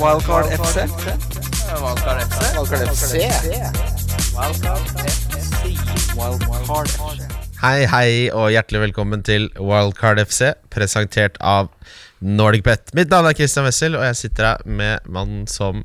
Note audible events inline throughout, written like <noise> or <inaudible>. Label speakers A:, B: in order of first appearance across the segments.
A: Wildcard FC.
B: Wildcard FC.
A: Wildcard FC. Wildcard FC.
C: Hei, hei, og hjertelig velkommen til Wildcard FC, presentert av NordicBet. Mitt navn er Christian Wessel, og jeg sitter her med mannen som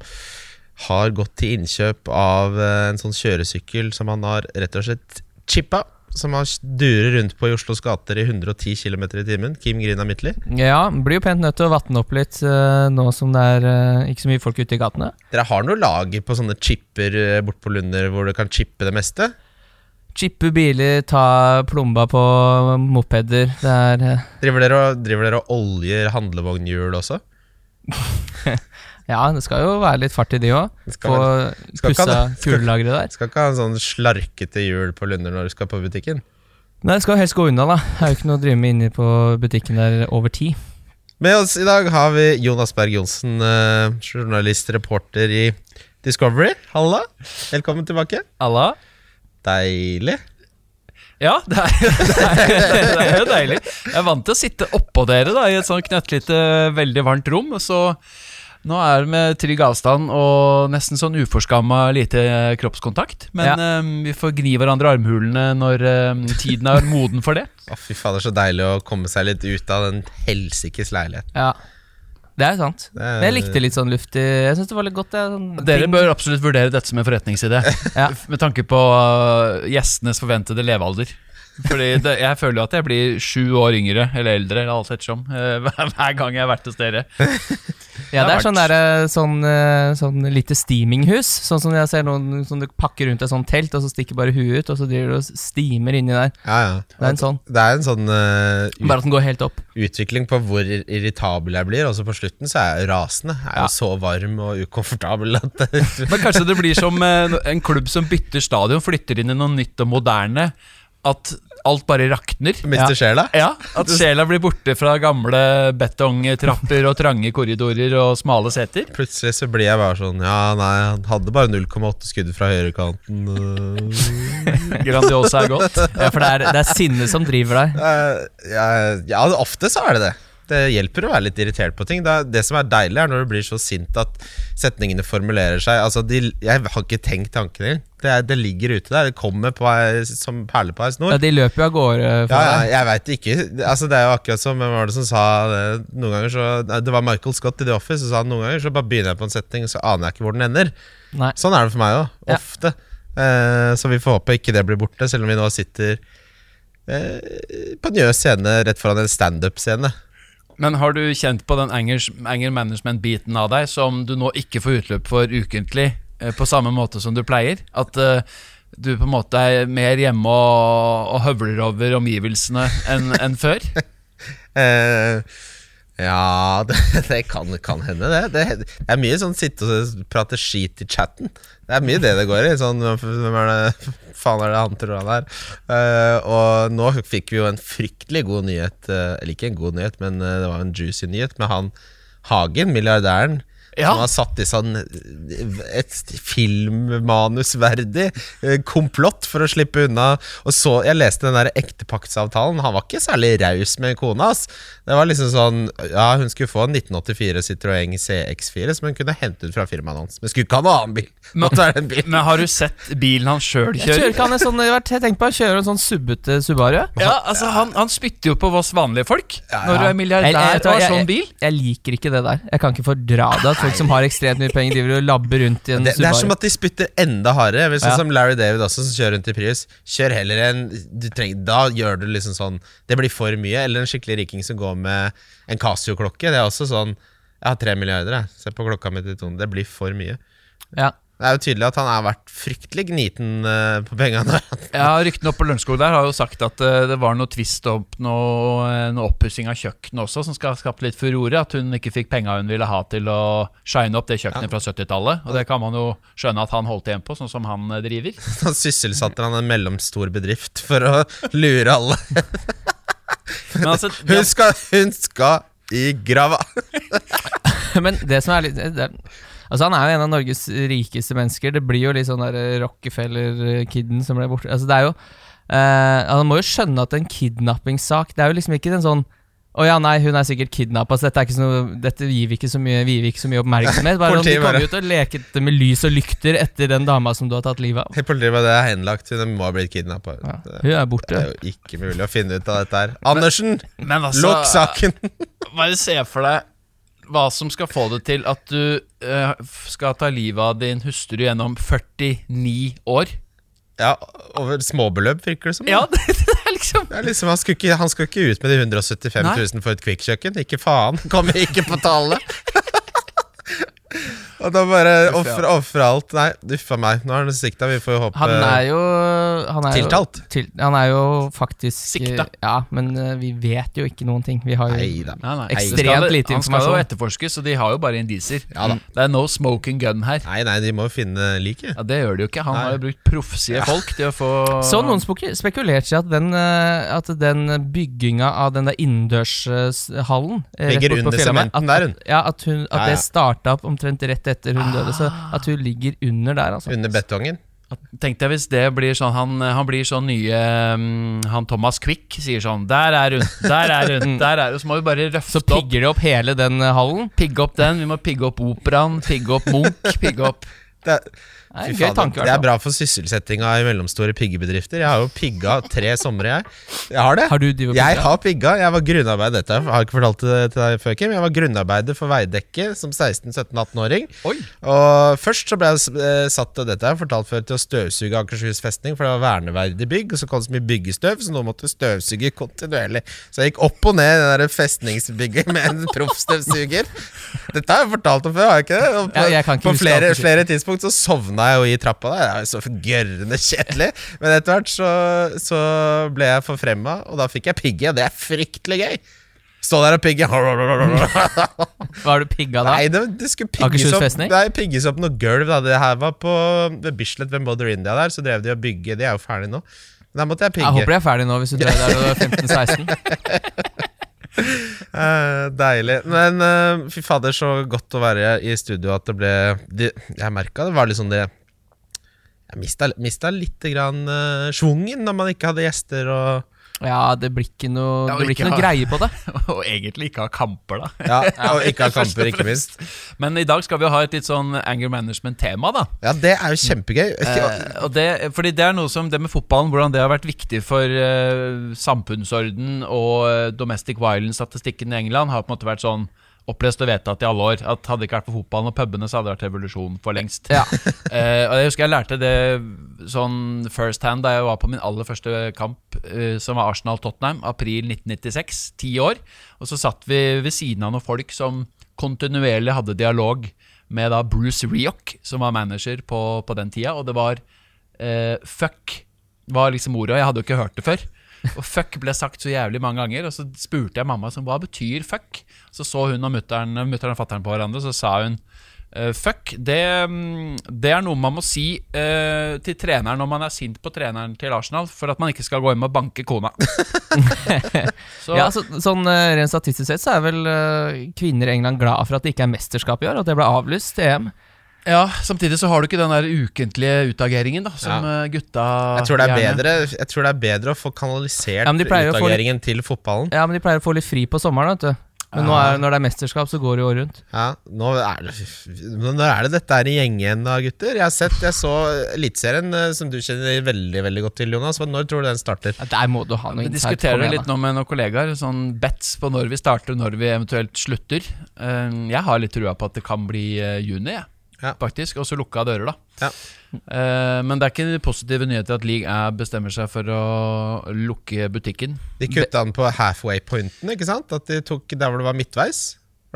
C: har gått til innkjøp av eh, en sånn kjøresykkel som han har rett og slett chippa. Som har durer rundt på i Oslos gater i 110 km i timen. Kim Grina Midtly.
D: Ja, blir jo pent nødt til å vatne opp litt eh, nå som det er eh, ikke så mye folk ute i gatene.
C: Dere har noe lager på sånne chipper uh, bort på Lunder hvor du kan chippe det meste?
D: Chippe biler, ta plomba på mopeder. Det er eh,
C: Driver dere og, driver dere og oljer handlevognhjul også? <laughs>
D: Ja, det skal jo være litt fart i de òg.
C: Skal
D: Få
C: skal
D: pussa kulelageret der.
C: Skal ikke ha en sånn slarkete hjul på Lunder når du skal på butikken?
D: Nei, det skal helst gå unna, da. Det er jo ikke noe å drive med inne på butikken der over tid.
C: Med oss i dag har vi Jonas Berg Johnsen, eh, journalist, reporter i Discovery. Halla, velkommen tilbake.
E: Halla.
C: Deilig.
E: Ja, det er, <laughs> det, er, det er jo deilig. Jeg er vant til å sitte oppå dere da, i et sånn knøttlite, veldig varmt rom. Så nå er det med trygg avstand og nesten sånn uforskamma lite kroppskontakt. Men
D: Ja.
E: um, vi får gni hverandre armhulene når um, tiden er moden for det. <laughs>
C: Å, fy fader, så deilig å komme seg litt ut av den helsikes leilighet.
D: Ja. Det er sant.
C: Det er-
D: Men jeg likte litt sånn luftig Jeg synes det var litt godt. det, Sånn
E: Dere
D: ting.
E: bør absolutt vurdere dette som en forretningsidé. <laughs>
D: Ja.
E: Med tanke på eh, gjestenes forventede levealder. Fordi det, Jeg føler jo at jeg blir sju år yngre eller eldre, eller alt ettersom, eh, <laughs> hver gang jeg har vært hos dere.
D: Ja, det er sånn, der, sånn, eh, sånn lite steaminghus. Sånn som jeg ser noen som du pakker rundt et sånt telt, og så stikker bare huet ut, og så driver du og steamer inni der.
C: Ja, ja.
D: Det er en sånn.
C: Det er en sånn uh,
D: Bare at den går helt opp.
C: utvikling på hvor irritabel jeg blir. Også på slutten så er jeg rasende. Jeg er
D: Ja.
C: jo så varm og ukomfortabel at <laughs>
E: Men kanskje det blir som eh, en klubb som bytter stadion, flytter inn i noe nytt og moderne. At alt bare rakner.
C: mister sjela.
E: Ja, At sjela blir borte fra gamle betongtrapper og trange korridorer og smale seter.
C: Plutselig så blir jeg bare sånn Ja, nei, han hadde bare 0,8 skudd fra høyrekanten. øh. <laughs>
E: Grandiosa er godt.
D: Ja, for det er, det er sinnet som driver deg.
C: Eh, ja, ja, ofte så er det det. Det hjelper å være litt irritert på ting. Det, det som er deilig, er når du blir så sint at setningene formulerer seg. Altså, de, Jeg har ikke tenkt tanken engang. Det, det ligger ute der. Det kommer på som perle på ei snor.
D: Ja, de løper jo av gårde
C: Ja, ja, jeg veit ikke. Altså, det er jo akkurat som Hvem var det som sa det? Noen ganger så Det var Michael Scott i The Office som sa noen ganger så bare begynner jeg på en setning, så aner jeg ikke hvor den ender.
D: Nei.
C: Sånn er det for meg òg.
D: Ja.
C: Ofte. Eh, så vi får håpe ikke det blir borte, selv om vi nå sitter eh, på Njø scene rett foran en standup-scene.
E: Men har du kjent på den anger, management-biten av deg som du nå ikke får utløp for ukentlig, eh, på samme måte som du pleier? At uh, du på en måte er mer hjemme og, og høvler over omgivelsene enn en før? <laughs>
C: Eh, ja, <laughs> det, det kan, kan hende, det. det. Er mye sånn sitte og prate skit i chatten. Det er mye det det går i. Sånn, hvem er det <laughs> faen er det han tror han er? Uh, og nå fikk vi jo en fryktelig god nyhet. Uh, eller ikke en god nyhet, men uh, det var en juicy nyhet med han Hagen, milliardæren.
E: Ja.
C: Som har satt i sånn et filmmanusverdig eh, komplott for å slippe unna. Og så, Jeg leste den der ektepaktsavtalen. Han var ikke særlig raus med kona ass Det var liksom sånn Ja, hun skulle få en 1984 Citroën CX4 som hun kunne hente ut fra firmaet hans. Men skulle ikke ha noen annen bil. Men, bil.
E: Men har du sett bilen han sjøl
D: Jeg kjører
E: kjører?
D: ikke han sånn, jeg har tenkt på Han kjører en sånn subbete Subaru.
E: Ja, altså han, han spytter jo på oss vanlige folk når du er
D: Jeg-
E: milliardær
D: jeg-
E: og har sånn bil.
D: Jeg liker ikke det der. Jeg kan ikke fordra det folk som har ekstremt mye penger, driver og labber rundt i en
C: Det, det er som at de spytter enda hardere. Vel, Sånn
D: Ja.
C: som Larry David også, som kjører rundt i Prius. Kjør heller en du trenger, Da gjør du liksom sånn Det blir for mye. Eller en skikkelig riking som går med en Casio-klokke. Det er også sånn Jeg har tre milliarder, jeg. Se på klokka mi til Tone. Det blir for mye.
D: Ja.
C: Det er jo tydelig at han har vært fryktelig gniten uh, på pengene. <laughs>
E: Ja, Ryktene oppe på Lørenskog der har jo sagt at uh, det var noe tvist opp, noe, eh, noe oppussing av kjøkkenet også, som skal ha skapt litt furore. At hun ikke fikk penga hun ville ha til å shine opp det kjøkkenet fra 70-tallet. Og det kan man jo skjønne at han holdt igjen på, sånn som han driver. <laughs>
C: Da sysselsatte han en mellomstor bedrift for å lure alle.
E: Men altså, <laughs>
C: Hun skal, hun skal i grava!
D: Men det som er litt det Altså Han er jo en av Norges rikeste mennesker. Det blir jo litt sånn eh, Rockefeller-kiden som ble borte. Altså Det er jo eh, Han må jo skjønne at en kidnappingssak Det er jo liksom ikke en sånn Å ja, nei, hun er sikkert kidnappa, så dette, er ikke så noe, dette gir vi ikke så mye, vi ikke så mye oppmerksomhet. Bare <laughs> sånn,
C: Politiet
D: De kommer
C: ut
D: jo til å leke med lys og lykter etter den dama som du har tatt livet av.
C: Politiet var det er henlagt. Hun må ha blitt kidnappa.
D: Ja, hun er borte.
C: det er jo ikke mulig å finne ut av dette her. Andersen,
E: Men altså,
C: lukk saken!
E: bare se for deg hva som skal få det til at du uh, skal ta livet av din hustru gjennom 49 år.
C: Ja, over småbeløp, virker det som.
E: Ja, <laughs> det, det er liksom
C: Det er liksom, han, skulle ikke, han skulle ikke ut med de 175
E: Nei.
C: 000 for et kvikkjøkken. Ikke faen. Kommer ikke på tallet. <laughs> Og da bare
E: Uff,
C: ofre alt. Nei, uffa meg. Nå er han sikta. Vi får jo håpe
D: Han er jo han er
C: Tiltalt?
D: Jo, til, han er jo faktisk
E: Sikta.
D: Ja, men eh, vi vet jo ikke noen ting. Vi har jo
C: Neida.
E: Nei, nei.
D: Ekstremt lite informasjon.
E: Han skal jo etterforskes, og de har jo bare indisier.
C: Ja da.
E: Det er no smoking gun her.
C: Nei, nei, de må jo finne liket.
E: Ja, Det gjør de jo ikke. Han
C: Nei.
E: har jo brukt proffsige folk til å få
D: Så noen spekulerte i at den, eh, at den bygginga av den der innendørshallen eh,
C: Ligger under sementen der, hun.
D: Ja, at, hun, at
C: Ja, ja.
D: det starta opp omtrent rett etter hun døde. Så at hun ligger under der, altså.
C: Under betongen.
E: Tenk deg hvis det blir sånn Han, han blir sånn nye um, Han Thomas Quick sier sånn Der er hun, der er hun, <laughs> der er hun. Så må vi bare røfte opp.
D: Så pigger de opp hele den hallen.
E: Pigge opp den. Vi må pigge opp operaen, pigge opp Munch, pigge opp <laughs>
C: Det er,
D: Er
C: fy faen,
D: tanke,
C: det er bra for sysselsettinga i mellomstore piggebedrifter. Jeg har jo pigga tre somre, jeg. Jeg har det.
D: Har du
C: Jeg
D: pigga?
C: har pigga. Jeg var grunnarbeider Dette har ikke fortalt det til deg før, Kim. Jeg var grunnarbeider for Veidekke som 16-17-18-åring. Og først så ble jeg eh, satt dette dette har fortalt før til å støvsuge Akershus festning, for det var verneverdig bygg. Og så kom det så mye byggestøv, så nå måtte vi støvsuge kontinuerlig. Så jeg gikk opp og ned det der festningsbygget med en <laughs> proffstøvsuger. Dette har jeg fortalt om før, har jeg ikke det? Og på,
D: Ja, ikke
C: på flere, flere tidspunkt så sovna jeg jo i trappa der. Det er så gørrende kjedelig. Men etter hvert så, så ble jeg forfremma, og da fikk jeg pigge, og det er fryktelig gøy. Stå der og pigge. <laughs>
D: Hva har du pigga da?
C: Nei, det, det skulle pigges opp, nei, pigges opp noe gulv. Da. Det her var på ved Bislett ved Mother India der, så drev de og bygge. De er jo ferdige nå. Der måtte jeg pigge.
D: Jeg håper de er ferdig nå, hvis du dør der er 15-16. <laughs> <laughs>
C: Eh, deilig. Men uh, fy fader, så godt å være i studio at det ble de, Jeg merka det var liksom det Jeg mista, mista litt grann uh, schwungen når man ikke hadde gjester og
D: Ja, det blir ikke noe,
E: Ja,
D: det blir
E: ikke
D: ikke noe
E: ha-
D: greie på det. <laughs>
E: Og egentlig ikke ha kamper, da.
C: Ja, og ikke ha <laughs> kamper, ikke minst.
E: Men i dag skal vi jo ha et litt sånn anger management-tema, da.
C: Ja, det er jo kjempegøy.
E: Eh, og det, fordi det er noe som det med fotballen, hvordan det har vært viktig for eh, samfunnsorden og eh, domestic violence-statistikken i England, har på en måte vært sånn opplest og vedtatt i alle år. At Hadde det ikke vært for fotballen og pubene, så hadde det vært revolusjon for lengst.
D: Ja. <laughs>
E: Eh, og Jeg husker jeg lærte det sånn first hand da jeg var på min aller første kamp, eh, som var Arsenal-Tottenham, april 1996. Ti år. Og så satt vi ved siden av noen folk som kontinuerlig hadde dialog med da Bruce Rioch, som var manager på, på den tida. Og det var eh, fuck var liksom ordet, og jeg hadde jo ikke hørt det før. Og fuck ble sagt så jævlig mange ganger, og så spurte jeg mamma som, hva betyr fuck. Så så hun og mutter'n og fatter'n på hverandre, så sa hun eh, fuck, det, mm, det er noe man må si uh, til treneren når man er sint på treneren til Arsenal, for at man ikke skal gå hjem og banke kona. <laughs> så,
D: Ja, så, sånn eh, Rent statistisk sett så er vel kvinner i England glad for at det ikke er mesterskap i år, og at det ble avlyst EM.
E: Ja, samtidig så har du ikke den der ukentlige utageringen da, som
C: Ja.
E: eh, gutta
C: jeg, tror det er bedre, jeg tror det er bedre å få kanalisert
D: Ja, få litt-
C: til fotballen.
D: Ja, men de pleier å få litt fri på sommeren, vet du. Men nå er, når det er mesterskap, så går det jo året rundt.
C: Ja, nå er det, når er det dette er i gjeng igjen da, gutter? Jeg har sett, jeg så Eliteserien, eh, som du kjenner veldig veldig godt til, Jonas. Men når tror du den starter?
D: Ja, der må du ha noe
E: Vi
D: insight.
E: diskuterer det litt nå med noen kollegaer. Sånn bets på når vi starter når vi eventuelt slutter. Eh, Jeg har litt trua på at det kan bli juni, jeg.
C: Ja.
E: Faktisk. Også lukka dører, da.
C: Ja.
E: Uh, Men det er ikke positive nyheter at League A bestemmer seg for å lukke butikken.
C: De kutta den på halfway-pointen, ikke sant? At de tok der hvor det var midtveis.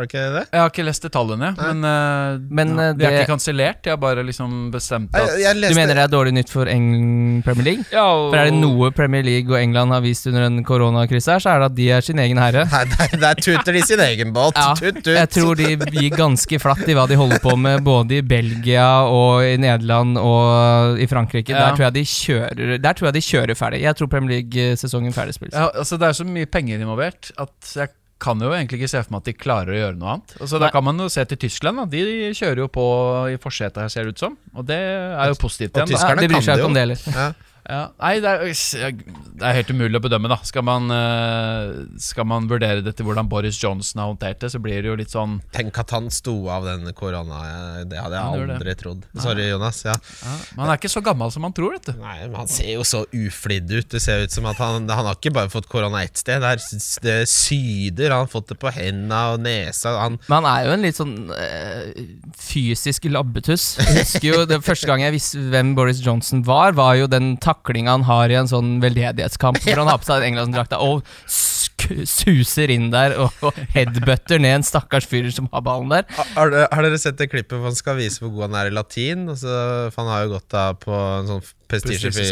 C: Var det ikke det?
E: Jeg har ikke lest detaljene,
C: Nei.
E: men, uh,
D: Men, eh,
E: de er
D: det-
E: ikke kansellert. De har bare liksom bestemt at
C: jeg
D: Du
C: leste,
D: mener det er dårlig nytt for Eng Premier League?
E: ja, og,
D: For er det noe Premier League og England har vist under en koronakrise, her, så er det at de er sin egen herre.
C: Nei, der, der tuter de sin egen båt.
D: Ja,
C: tut, tut.
D: jeg tror de gir ganske flatt i hva de holder på med, både i Belgia og i Nederland og i Frankrike.
E: Ja.
D: Der, tror jeg de kjører, der tror jeg de kjører ferdig. Jeg tror Premier League-sesongen ferdig spilt.
E: ja, altså Det er så mye penger involvert at jeg kan jo egentlig ikke se for meg at de klarer å gjøre noe annet. Altså Da kan man jo se til Tyskland. Da. De kjører jo på i forsetet her, ser det ut som. Og det er jo positivt
C: Og
E: igjen. da.
C: tyskerne
D: Ja, de bryr
C: kan
D: seg
C: det
D: ikke om
C: jo.
D: det heller.
C: Ja.
E: Ja, nei, det er, det er helt umulig å bedømme, da. Skal man, eh, skal man vurdere dette hvordan Boris Johnson har håndtert det, så blir det jo litt sånn
C: Tenk at han sto av den korona. Det hadde jeg aldri trodd. Sorry, Jonas. Ja.
E: ja, Men han er ikke så gammel som han tror, vet du.
C: Nei, men Han ser jo så uflidd ut. Det ser ut som at han, han har ikke bare fått korona ett sted. Det, er, det syder. Han har fått det på hendene og nesa. Han,
D: Men han er jo en litt sånn øh, fysisk labbetuss. Jeg husker jo det Første gang jeg visste hvem Boris Johnson var, var jo den taklinga han har i en sånn veldedighetskamp, hvor han har på seg Englandsdrakta og sk suser inn der og, og headbutter ned en stakkars fyr som har ballen der.
C: har, har dere sett det klippet hvor han skal vise hvor god han er i latin? Altså, for han har jo gått da på en sånn prestisjefri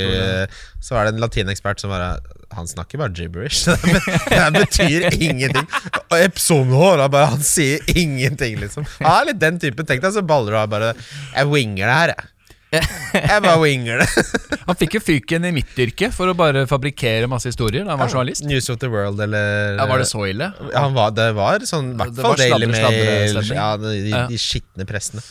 C: Så er det en latinekspert som bare Han snakker bare gibberish. <laughs> Det det betyr ingenting. Og Epson hår, han bare Han sier ingenting, liksom. Han er litt den typen. Tenk deg så baller du har bare Jeg winger det her, jeg. <laughs> Jeg bare winger det. <laughs>
E: Han fikk jo fyken i mitt yrke for å bare fabrikkere masse historier da han var journalist.
C: News of the World, eller
E: Ja, Var det så ille?
C: Han var, det var sånn, i hvert fall Daily Mail. Ja, de, de, de skitne pressene.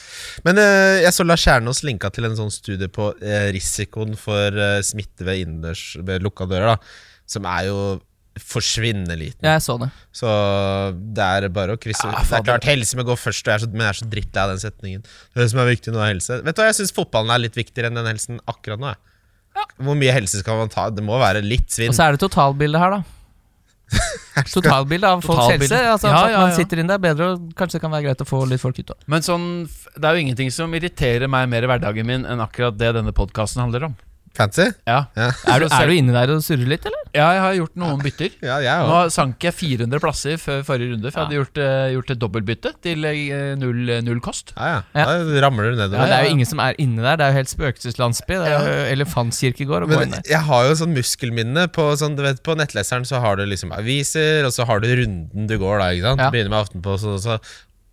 C: Men uh, jeg så Lars Kjernås linka til en sånn studie på uh, risikoen for uh, smitte ved innendørs ved lukka dører, da. Som er jo forsvinnende liten.
D: Jeg så det.
C: Så det er bare å krysse
E: Ja,
C: Det er klart helse må gå først, og jeg er så, men jeg er så drittlei av den setningen. Det som er viktig nå, er helse. Vet du hva, Jeg syns fotballen er litt viktigere enn den helsen akkurat nå. Ja. Hvor mye helse skal man ta? Det må være litt svinn.
D: Og så er det totalbildet her, da. <laughs> Totalbildet av folks
E: Totalbildet.
D: helse. Altså,
E: Ja,
D: ja,
E: ja,
D: man sitter inn der bedre, og kanskje det kan være greit å få litt folk ut òg.
E: Men sånn, det er jo ingenting som irriterer meg mer i hverdagen min enn akkurat det denne podkasten handler om.
C: Fancy?
E: Ja.
C: Ja,
D: Er, du- <laughs> er du inne der og surrer litt, eller?
E: ja, jeg har gjort noen bytter.
C: ja jeg
E: Nå sank jeg 400 plasser før forrige runde, for jeg hadde gjort, uh, gjort et dobbeltbytte til uh, null, null kost.
C: Ja, ja.
D: Ja.
C: Da ramler du nedover.
D: Ja, det er jo ingen som er inne der. Det er jo helt spøkelseslandsby. Det er jo elefantkirkegård å gå inn
C: Men
D: der.
C: jeg har jo sånn muskelminne på sånn, du vet, På nettleseren så har du liksom aviser, og så har du runden du går, da. ikke sant?
D: Ja.
C: Begynner med Aftenposten, og så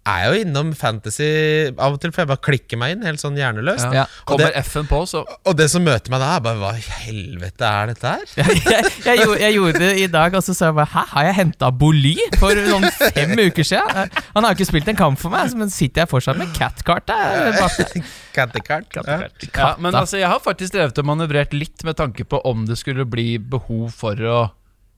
C: er jo innom fantasy av og til, for jeg bare klikker meg inn, helt sånn hjerneløst.
D: Ja.
C: Og,
E: Kommer
C: det,
E: på, så
C: og det som møter meg da, er bare Hva i helvete er dette her? <laughs>
D: jeg, jeg, gjorde, jeg gjorde det i dag, og så sa jeg bare Hæ, har jeg henta Boly for noen fem <laughs> uker siden? Han har jo ikke spilt en kamp for meg, men sitter jeg fortsatt med bak- <laughs>
C: Cattekart. Ja.
E: ja, Men altså, jeg har faktisk drevet og manøvrert litt med tanke på om det skulle bli behov for å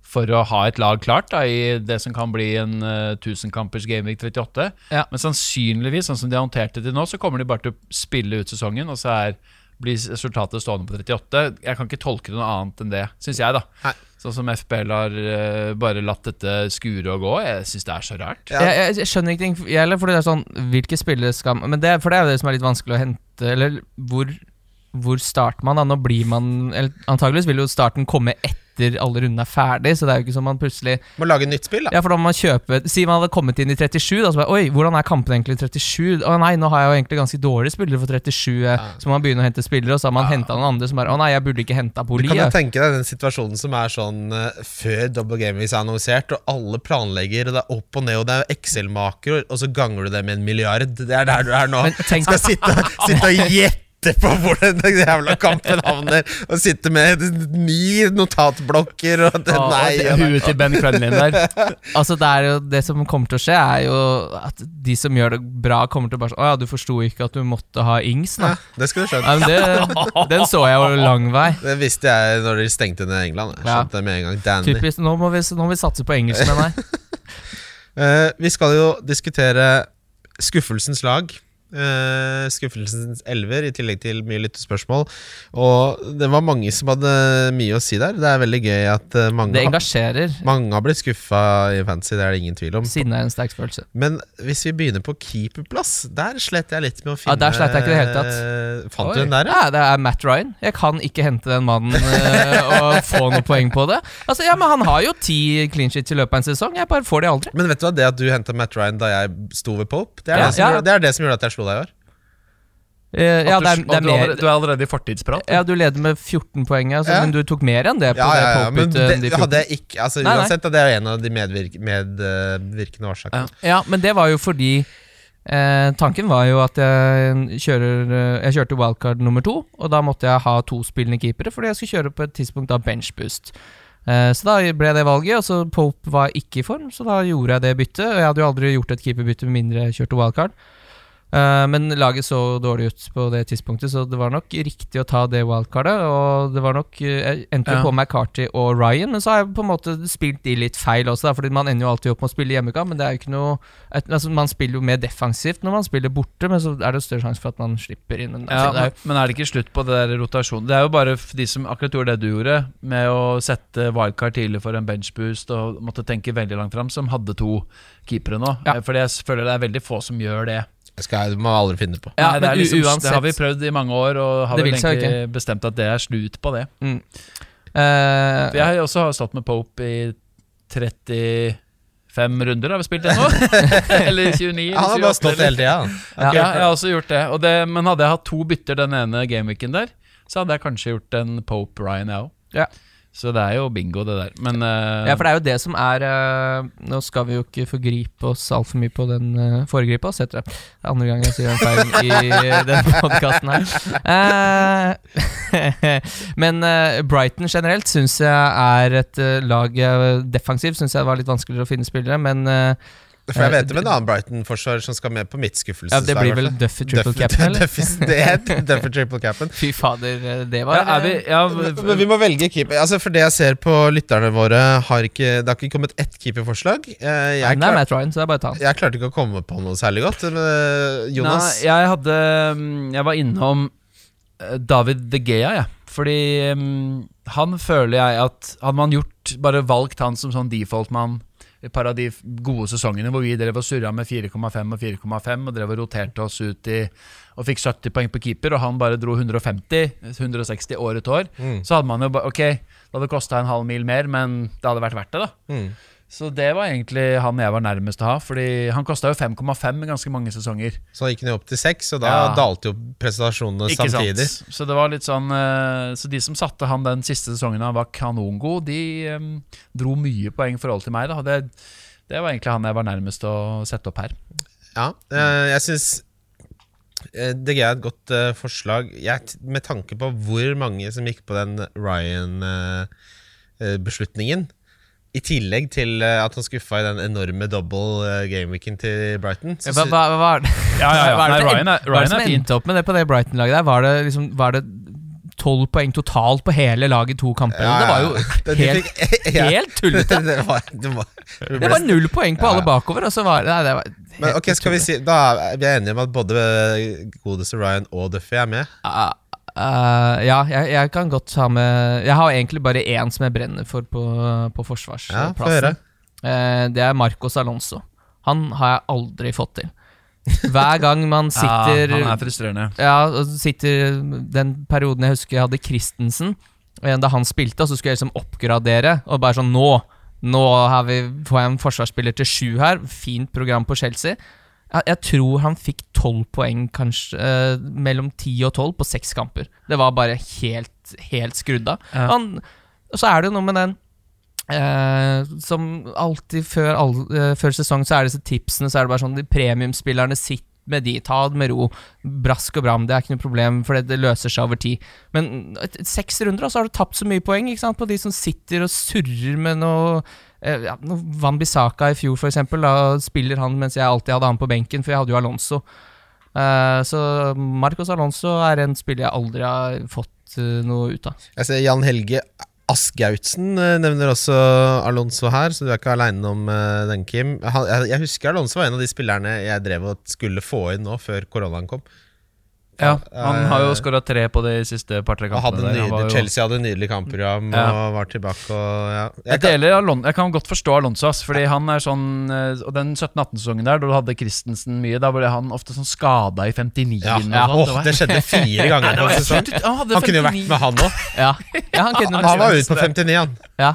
E: for å ha et lag klart da, i det som kan bli en uh, 1000-kampers Gameweek 38.
D: Ja.
E: Men sannsynligvis, sånn som de har håndtert det til nå, så kommer de bare til å spille ut sesongen, og så er, blir resultatet stående på 38. Jeg kan ikke tolke det noe annet enn det, syns jeg, da.
C: Nei.
E: Sånn som FBL har uh, bare latt dette skure og gå. Jeg syns det er så rart.
C: Ja.
D: Jeg, jeg, jeg skjønner ikke jeg heller, fordi det er sånn Hvilke spillere skal Men det, For det er jo det som er litt vanskelig å hente Eller hvor, hvor starter man da? Nå blir man eller, Antageligvis vil jo starten komme etter alle rundene er ferdig, så det er jo ikke som man plutselig
C: Må lage nytt spill, da.
D: Ja, for da må man kjøpe Si man hadde kommet inn i 37, da så bare Oi, hvordan er kampen egentlig i 37? Å nei, nå har jeg jo egentlig ganske dårlige spillere for 37, Ja. så må man begynne å hente spillere, og så har man hentet noen andre som bare Å nei, jeg burde ikke henta
C: Du kan jo tenke deg den situasjonen som er sånn uh, før Double Game Week er annonsert, og alle planlegger, og det er opp og ned, og det er Excel-maker, og så ganger du det med en milliard. Det er der du er nå.
D: Men tenk
C: Skal sitte, sitte og <laughs> gjette på hvor den jævla kampen havner, og sitte med ni notatblokker og det,
E: ah,
C: Nei,
E: det- huet til Ben Crunlin der.
D: Altså Det er jo Det som kommer til å skje, er jo at de som gjør det bra, kommer til å bare sånn Å ja, du forsto ikke at du måtte ha Ings,
C: ja, det skulle du skjønt.
D: Ja, men det, den så jeg jo lang vei.
C: Det visste jeg når de stengte ned England. Jeg skjønte det med en gang. Danny.
D: Typisk, nå må vi, nå må vi satse på engelsk, med deg <laughs>
C: Eh, vi skal jo diskutere skuffelsens lag. Eh, skuffelsens elver, i tillegg til mye lyttespørsmål. Og det var mange som hadde mye å si der. Det er veldig gøy at eh, mange,
D: Det
C: har,
D: engasjerer.
C: mange har blitt skuffa i fantasy, det er det ingen tvil om.
D: Siden er en sterk følelse.
C: Men hvis vi begynner på keeperplass, der slet jeg litt med å finne
D: Ja, der slet jeg ikke det hele tatt.
C: Uh, Fant
E: Oi.
C: du den der, ja?
D: Ja, det er Matt Ryan. Jeg kan ikke hente den mannen uh, og <laughs> få noen poeng på det. Altså, ja, Men han har jo ti clean sheets i løpet av en sesong. Jeg bare får de aldri.
C: Men vet du hva, det at du henta Matt Ryan da jeg sto ved Pope, det er,
D: Ja,
C: det, som det er det som gjorde at jeg slo deg i år.
D: Uh, ja,
E: du,
D: det er, det er
E: du, er
D: mer
E: allerede, du er allerede i fortidsprat.
D: Ja, du leder med 14 poeng, altså,
C: Ja.
D: men du tok mer enn det på
C: Ja,
D: det
C: ja, ja, men
D: Pope-byttet. enn de
C: det hadde jeg ikke Altså
D: Nei, nei.
C: Uansett, det er en av de medvirk, medvirkende årsakene.
D: Ja, men det var jo fordi eh, Tanken var jo at jeg kjører eh, Jeg kjørte wildcard nummer to, og da måtte jeg ha to spillende keepere fordi jeg skulle kjøre på et tidspunkt av benchboost. Eh, så da ble det valget, og så Pope var ikke i form, så da gjorde jeg det byttet. Og jeg hadde jo aldri gjort et keeperbytte med mindre jeg kjørte wildcard. Eh, men laget så dårlig ut på det tidspunktet, så det var nok riktig å ta det wildcardet. Og det var nok eh, Jeg endte
E: Ja.
D: på McCarty og Ryan, men så har jeg på en måte spilt de litt feil også, da, fordi man ender jo alltid opp med å spille hjemmekamp, men det er jo ikke noe altså, Man spiller jo mer defensivt når man spiller borte, men så er det jo større sjanse for at man slipper inn. Men,
E: Ja,
D: altså, det er
E: men er det ikke slutt på det der rotasjonen? Det er jo bare de som akkurat gjorde det du gjorde, med å sette wildcard tidlig for en benchboost og måtte tenke veldig langt fram, som hadde to keepere nå.
D: Ja.
E: Eh, Fordi jeg føler det er veldig få som gjør det.
C: Det skal, det må jeg aldri finne på.
D: Ja,
E: Nei, det,
D: men
E: er liksom,
D: uansett-
E: det har vi prøvd i mange år, og har vel egentlig ikke. bestemt at det er slutt på det.
D: Mm.
E: Uh, jeg har jo også stått med Pope i 35 runder, har vi spilt det nå? <laughs> eller 29?
C: Han har bare stått hele tida.
D: Ja.
E: Ja, jeg har også gjort det. Og det. Men hadde jeg hatt to bytter den ene gameweeken der, så hadde jeg kanskje gjort en Pope Ryan, jeg òg.
D: Ja.
E: Så det er jo bingo, det der. Men uh,
D: Ja, for det er jo det som er uh, Nå skal vi jo ikke forgripe oss altfor mye på den uh, Foregripe oss, heter det. Andre gang jeg sier en feil i <laughs> den podkasten her. Eh, <laughs> men eh, Brighton generelt syns jeg er et eh, lag Defensivt syns jeg det var litt vanskeligere å finne spillere, men eh,
C: For jeg vet om en annen Brighton-forsvarer som skal med på mitt
D: ja, det blir vel. Duffy triple
C: capen,
D: cap'n, eller?
C: Duffy- <laughs> Duffy triple capen.
D: Fy fader, eh, det var
E: ja, er vi, ja,
C: Men vi må velge keeper. Altså For det jeg ser på lytterne våre, har ikke, det har ikke kommet ett keeperforslag. Eh,
D: Nei,
C: Jeg,
D: det er Matt Ryan, så det er bare å ta han.
C: jeg klarte ikke å komme på noe særlig godt. Eh, Jonas
E: Nei, jeg hadde mm, Jeg var innom eh, David De Gea, jeg. Fordi um, han føler jeg at Hadde man gjort bare valgt han som sånn default-mann et par av de gode sesongene hvor vi drev og surra med 4,5 og 4,5 og drev og roterte oss ut i og fikk 70 poeng på keeper, og han bare dro 150-160 år et år,
C: Mm.
E: så hadde man jo bare Ok, det hadde kosta en halv mil mer, men det hadde vært verdt det, da.
C: Mm.
E: Så det var egentlig han jeg var nærmest å ha, fordi han kosta jo 5,5 i ganske mange sesonger.
C: Så gikk han jo opp til 6, og da
E: Ja.
C: dalte jo prestasjonene
E: Ikke
C: samtidig.
E: sant? Så det var litt sånn eh, Så de som satte han den siste sesongen han var kanongod, de eh, dro mye poeng i forhold til meg. Da. Det, det var egentlig han jeg var nærmest å sette opp her.
C: Ja, eh, jeg syns det er et godt forslag. Jeg, med tanke på hvor mange som gikk på den Ryan-beslutningen, i tillegg til eh, at han skuffa i den enorme double eh, gameweeken til Brighton. så
D: Hva, hva, hva er det?
E: Ja, ja, ja. <laughs>
D: Er det
E: Nei, Ryan er-
D: fint hva er det som
E: er
D: endte opp med det på det Brighton-laget der? Var det liksom Var det tolv poeng totalt på hele laget i to kamper?
C: Ja,
D: Det var jo
C: ja. <laughs> Det-
D: helt, <laughs>
C: ja.
D: helt tullete.
C: det var, det var,
D: Det var null poeng på
C: Ja,
D: alle bakover, og så var nei, det var
C: Men ok, skal vi si Da er vi enige om at både godeste Ryan og Duffy er med.
D: Ah, ah, ja, jeg, jeg kan godt ha med Jeg har egentlig bare én som jeg brenner for på, på
C: Ja, uh,
D: forsvarsplassen. Eh, det er Marcos Alonso. Han har jeg aldri fått til. Hver <laughs> gang man sitter
E: ja, han er frustrerende.
D: Ja, sitter den perioden jeg husker jeg hadde Christensen, da han spilte, og så skulle jeg liksom oppgradere, og bare sånn Nå! Nå har vi, får jeg en forsvarsspiller til sju her. Fint program på Chelsea. Jeg, tror han fikk tolv poeng, kanskje eh, mellom ti og tolv på seks kamper. Det var bare helt, helt skrudd av.
E: Ja.
D: Han, så er det jo noe med den eh, Som alltid før, all, eh, før sesong, så er det disse tipsene, så er det bare sånn De premiumspillerne sitter med de, ta det med ro. Brask og bram, det er ikke noe problem, for det, det løser seg over tid. Men seks runder, og så har du tapt så mye poeng ikke sant? på de som sitter og surrer med noe ja, noe Van Bissaka i fjor, eksempel. Da spiller han mens jeg alltid hadde han på benken, for jeg hadde jo Alonso. Uh, så Marcos Alonso er en spiller jeg aldri har fått uh, noe ut av.
C: Jeg ser Jan Helge Asgautsen eh, nevner også Alonso her, så du er ikke aleine om eh, den, Kim. Han, jeg, jeg husker Alonso var en av de spillerne jeg drev og skulle få inn nå, før koronaen kom.
E: Ja, han har jo
C: Eh,
E: skåra tre på de siste par-tre kampene. hadde.
C: Nydelig, Chelsea hadde nydelig kampprogram
E: Ja.
C: og var tilbake og ja.
E: Jeg,
C: Jeg kan,
E: deler Alon jeg kan godt forstå Alonso, fordi han er sånn eh, Og den 17-18-sesongen der, da du hadde Christensen mye, da ble han ofte sånn skada i 59.
C: ja, ja,
E: sånt.
C: oh, det skjedde fire ganger på en sesong.
E: Han,
C: Han kunne jo vært med, han òg.
D: Ja, han kunne
C: Han var ute på 59, han.
D: Ja.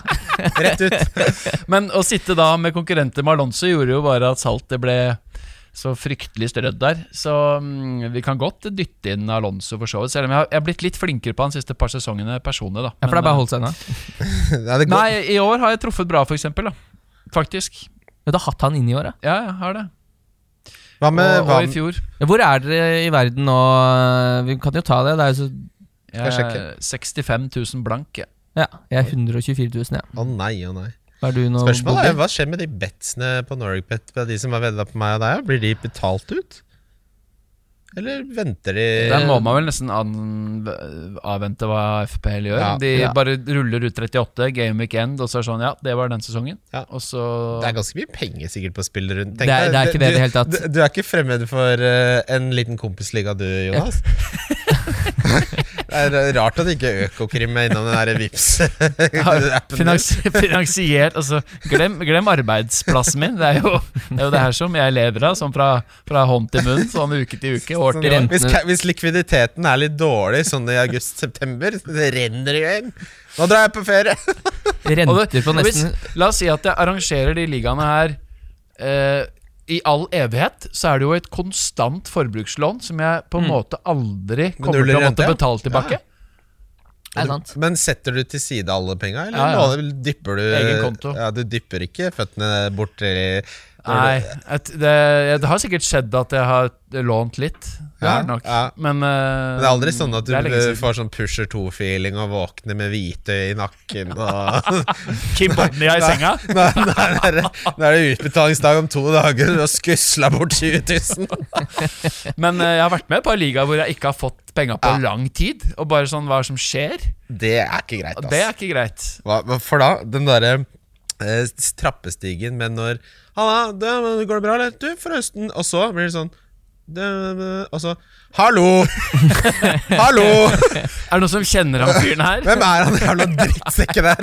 C: Rett ut. <laughs>
E: Men å sitte da med konkurrenter med Alonso gjorde jo bare at saltet ble så fryktelig strødd der. Så um, vi kan godt dytte inn Alonso for så vidt. Selv om jeg har, jeg har blitt litt flinkere på han siste par sesongene personlig, da.
D: Ja, for det er bare å
E: eh,
D: holde seg unna. <laughs>
C: Ja.
E: Nei, i år har jeg truffet bra, for eksempel. Da. Faktisk.
D: Ja, du har hatt han inn i år, ja.
E: Ja, jeg har det.
C: Hva med
E: og,
C: hva,
E: og i fjor.
D: Hvor er dere i verden nå? Vi kan jo ta det. Det er jo så
C: jeg
E: er 65 000 blank. jeg.
D: Ja, jeg er 124 000, ja.
C: Å nei, å nei.
D: Hva er du nå?
C: Spørsmålet er hva skjer med de betsene på Norwegbet? De som har vedda på meg og deg, blir de betalt ut? Eller venter de
E: Der må man vel nesten an, avvente hva FPL gjør.
C: Ja.
E: De
D: Ja.
E: bare ruller ut 38, game week end, og så er det sånn Ja, det var den sesongen.
C: Ja.
E: Og så
C: Det er ganske mye penger sikkert på å spille rundt. Tenk
D: Det er- det er ikke det i
C: du,
D: det hele tatt.
C: Du, du er ikke fremmed for uh, en liten kompisliga du, Jonas? <laughs> det er rart at ikke Økokrim er innom den der Vips-appen. <laughs>
E: Finansi finansiert Altså, glem, glem arbeidsplassen min. Det er, jo, det er jo det her som jeg lever av, sånn fra, fra hånd til munn, sånn uke til uke, år til år.
C: hvis, hvis likviditeten er litt dårlig sånn i august-september, det renner igjen inn. Nå drar jeg på ferie! <laughs>
D: Renter på nesten
E: La oss si at jeg arrangerer de ligaene her eh, i all evighet, så er det jo et konstant forbrukslån som jeg på en måte aldri kommer til å måtte betale tilbake.
D: Er sant?
C: Men setter du til side alle penga, eller
E: Ja, ja.
C: dypper du
E: Egen konto.
C: Ja, Du dypper ikke føttene bort i
E: Nei, et, det, det har sikkert skjedd at jeg har lånt litt.
C: Ja,
E: nok.
C: ja.
E: Men, uh,
C: Men det er aldri sånn at du får sånn Pusher 2-feeling og våkner med hvitøy i nakken og <laughs>
E: Kim Bodnia i senga.
C: Nei, nei, det- nå er det utbetalingsdag om to dager, og du har skusla bort 20 000. <laughs>
E: Men uh, jeg har vært med på en liga hvor jeg ikke har fått penga på
C: Ja.
E: lang tid. Og bare sånn, hva er det som skjer?
C: Det er ikke greit, ass.
E: Det er ikke greit.
C: Hva, for da, den derre eh, trappestigen men når Halla, går det bra, eller? Du, forresten Og så blir det sånn det, Og så Hallo! <laughs> Hallo!
E: Er det noen som kjenner han fyren her?
C: Hvem er han jævla drittsekken der?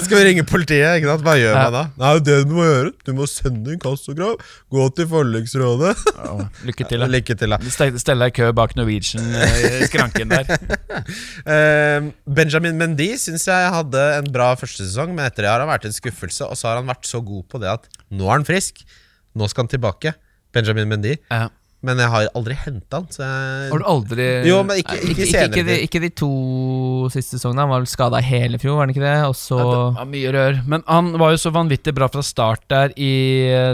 C: Skal vi ringe politiet? ikke sant? Hva gjør man da? Nei, det du må gjøre Du må sende inn kassokrav, gå til forliksrådet.
E: ja, lykke til. da.
C: Lykke til, da.
E: Stell deg i kø bak Norwegian eh, der. <laughs>
C: Eh, Benjamin Mendy syns jeg hadde en bra første sesong, men etter det har han vært en skuffelse. Og så har han vært så god på det at nå er han frisk. Nå skal han tilbake. Benjamin Mendy.
E: Ja.
C: Men jeg har aldri henta han, så jeg
E: Har du aldri
C: Jo, men ikke,
D: Ikke,
C: ikke
D: ikke,
C: senere.
D: ikke, de, ikke de to siste sesongene. Han var vel skada hele fjor, var han ikke det? Og så
E: Ja, det var mye rør. Men han var jo så vanvittig bra fra start der i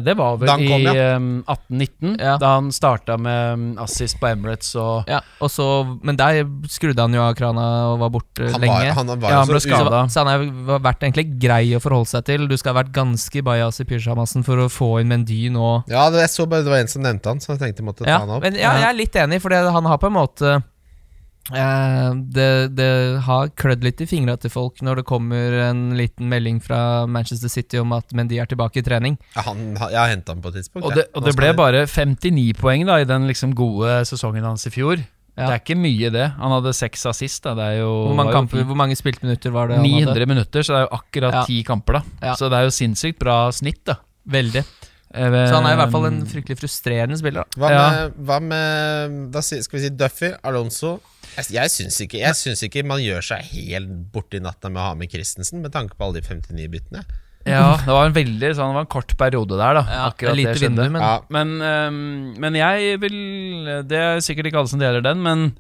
E: Det var vel
C: kom,
E: i
C: ja.
E: um, 1819,
D: Ja.
E: da han starta med um, assist på Emirates og
D: ja, og så, Men der skrudde han jo av krana og var borte
C: han
D: lenge.
C: var, han var
E: Ja, han ble
C: så
D: så,
E: skada.
D: så han har vært egentlig grei å forholde seg til. Du skal ha vært ganske bajas i pyjamasen for å få inn Mendy nå.
C: Ja, det, jeg så bare det var en som nevnte han, så jeg tenkte jeg måtte ta
D: Ja,
C: han opp.
D: men ja, jeg er litt enig, for han har på en måte eh, det, det har klødd litt i fingra til folk når det kommer en liten melding fra Manchester City om at Mendy er tilbake i trening.
C: Ja, han, jeg har henta han på et tidspunkt.
E: Og det, og det ble bare 59 poeng da i den liksom gode sesongen hans i fjor.
D: Ja.
E: Det er ikke mye, det. Han hadde seks assist. Da. Det er jo,
D: Hvor mange, kamper, hvor mange spilte-minutter var det? han
E: 900
D: hadde?
E: minutter, så det er jo akkurat
D: Ja.
E: ti kamper, da.
D: Ja.
E: Så det er jo sinnssykt bra snitt, da.
D: Veldig.
E: Eh,
D: Så han er i hvert fall en fryktelig frustrerende spiller. Da.
C: Hva
E: Ja.
C: med, hva med da, Skal vi si Duffy? Alonso? Jeg, jeg syns ikke, ikke man gjør seg helt borti natta med å ha med Christensen, med tanke på alle de 59 byttene.
E: Ja, det var en veldig sånn, det var en kort periode der, da.
D: Ja,
E: akkurat
D: lite
E: det skjedde.
D: vindu, men
C: Ja,
E: Men, um, men jeg vil Det er sikkert ikke alle som deler den, men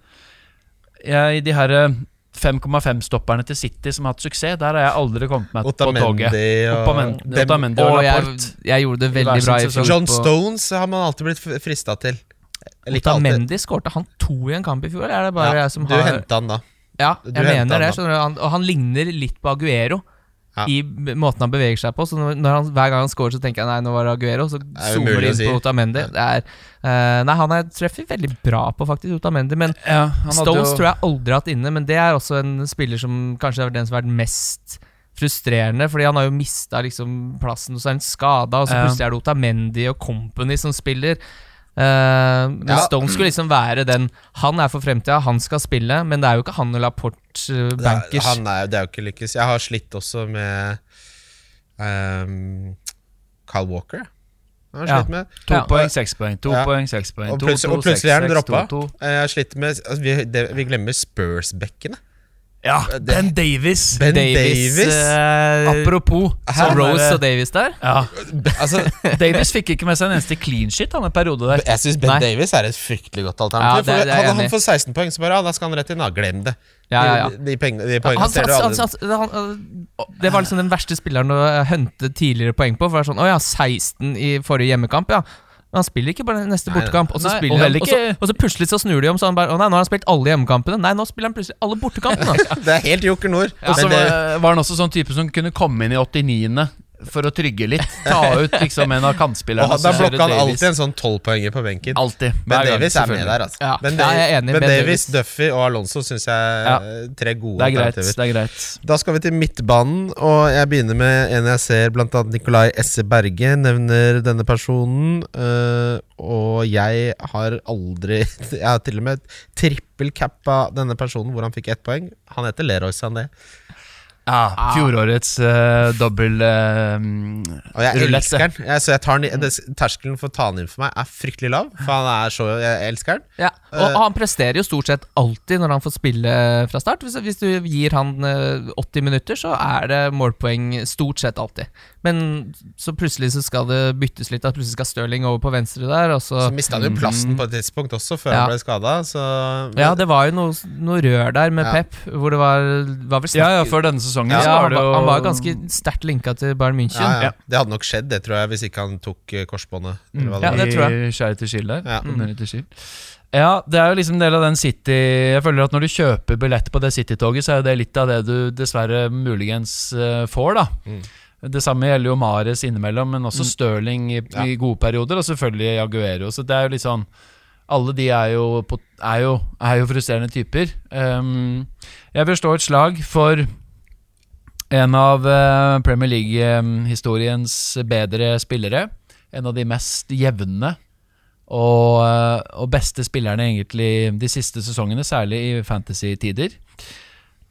E: jeg, de her eh, 5,5-stopperne til City som har hatt suksess, der har jeg aldri kommet meg på toget.
C: Otamendi og
E: Otamendi, og
D: Og jeg, jeg gjorde det veldig bra i fjor.
C: John Stones har man alltid blitt frista til.
D: Otamendi skårte han to i en kamp i fjor, eller er det bare
C: Ja,
D: jeg som
C: du
D: har
C: henta han da.
D: Ja, jeg
C: du
D: mener det. du han, Og han ligner litt på Aguero
C: Ja.
D: i måten han beveger seg på. Så han, hver gang han scorer, så tenker jeg nei, nå var det Aguero. Så
C: er
D: zoomer de inn
C: si.
D: på Otamendi. Det er, uh, nei, han er treffer veldig bra på, faktisk, Otamendi. Men
E: Ja, han hadde
D: Stones
E: jo-
D: tror jeg aldri har hatt inne, men det er også en spiller som kanskje er den som har vært mest frustrerende, fordi han har jo mista liksom plassen, og så er han skada, og så
E: Ja.
D: plutselig er det Otamendi og Company som spiller. Eh, men
C: Ja.
D: Stone skulle liksom være den Han er for fremtida, han skal spille, men det er jo ikke han og Laporte uh,
C: Det er, han er, det er jo ikke lykkes. Jeg har slitt også med um, Carl Walker. Jeg har
E: Ja.
C: slitt med
E: To
D: Ja.
E: poeng, seks poeng, to
C: Ja.
E: poeng, seks poeng.
C: Og plutselig,
E: to,
C: og plutselig er den droppa.
E: to, to.
C: Jeg har slitt med altså, vi, det, vi glemmer Spurs-bekkene.
E: Ja, Ben Davis.
C: Ben
D: Davis,
C: Davis.
D: eh,
E: Apropos
C: Hæ?
E: sånn
D: Rose og Davis der.
E: ja. <laughs>
C: Altså,
E: Davis fikk ikke med seg en eneste clean shit han en periode der.
C: jeg syns Ben
D: Nei.
C: Davis er et fryktelig godt
D: Ja,
C: alternativ.
D: det er- det jeg
C: hadde han fått 16 poeng, så bare ja, da skal han rett inn. Da. Glem det.
D: Ja, ja, ja.
C: De, de, pengene, de
D: Han,
C: poengene
D: han,
C: ser du
D: han,
C: aldri.
D: han, han, det var liksom den verste spilleren å hente tidligere poeng på. For det er sånn, å ja, 16 i forrige hjemmekamp, ja. Men han spiller ikke på neste bortekamp. Og så,
E: nei, og
D: han,
E: ikke...
D: og, så, og så plutselig så snur de om, så han bare Å nei, nå har han spilt alle hjemmekampene. Nei, nå spiller han plutselig alle bortekampene. <laughs>
C: Det er helt Joker Nord.
E: Og så var, var han også sånn type som kunne komme inn i 89. for å trygge litt. Ta ut liksom en av kantspillerne.
C: Og da
E: blokker
C: blokka han alltid en sånn tolvpoenger på benken.
E: Altid,
C: Ben Davies er med der, altså.
D: Ja,
C: ben,
D: jeg er enig.
C: ben
D: Ben
C: Davies. Duffy og Alonso syns jeg
E: Ja.
C: tre gode
E: Det er greit.
C: alternativer.
E: det er greit
C: Da skal vi til midtbanen, og jeg begynner med en jeg ser annet Nikolai Esse Berge nevner denne personen. øh, og jeg har aldri <laughs> Jeg har til og med trippelcappa denne personen hvor han fikk ett poeng. Han heter Leroy Sané.
E: Ja, Fjorårets uh, dobbel uh,
C: Og jeg
E: Rulette.
C: elsker den. Jeg, så jeg tar den, terskelen for å ta den inn for meg er fryktelig lav. For han er så Jeg elsker den.
D: Ja, og, uh, han presterer jo stort sett alltid når han får spille fra start. Hvis, hvis du gir han eh, 80 minutter, så er det målpoeng stort sett alltid. Men så plutselig så skal det byttes litt. At Plutselig skal Stirling over på venstre der. Og så,
C: Så mista han jo plassen på et tidspunkt også, før
D: Ja.
C: han ble skada.
D: Ja, det var jo noe, noe rør der med
C: Ja.
D: Pep, hvor det var, var vel snakk
E: Ja, ja, før denne sesongen
C: Ja,
E: så
D: Ja,
E: var
D: han,
E: det jo
D: var, han var ganske sterkt linka til Bayern München.
C: ja, ja.
E: Ja.
C: Det hadde nok skjedd, det tror jeg, hvis ikke han tok eh, korsbåndet. Mm.
D: Ja, det tror jeg.
E: I Skjæret til Skill der.
C: Ja.
E: Mm. til Skill. Ja, det er jo liksom en del av den City Jeg føler at når du kjøper billett på det City-toget, så er jo det litt av det du dessverre muligens eh, får, da.
C: Mm.
E: Det samme gjelder jo Mares innimellom, men også Stirling i,
C: Ja.
E: i gode perioder, og selvfølgelig Jaguero. Så det er jo litt sånn Alle de er jo, er jo, er jo frustrerende typer. Um, jeg vil slå et slag for en av eh, Premier League-historiens bedre spillere. En av de mest jevne og, eh, og beste spillerne egentlig de siste sesongene, særlig i fantasy-tider.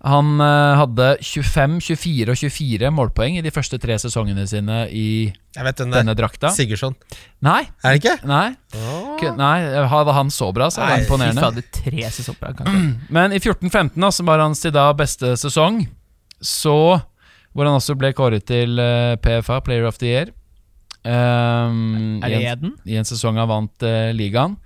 E: Han eh, hadde 25, 24 og 24 målpoeng i de første tre sesongene sine i
C: Jeg vet den
E: denne drakta.
C: Sigurdsson.
E: Nei,
C: Er det ikke?
E: nei, Oh. nei hadde han så bra, så er det imponerende.
D: tre sesonger. <clears throat>
E: Men i 14-15, da, som var hans til da beste sesong, så Hvor han også ble kåret til eh, PFA, Player of the Year. Um,
D: Er
E: i
D: det
E: en-
D: Eden?
E: i en sesong han vant uh, ligaen.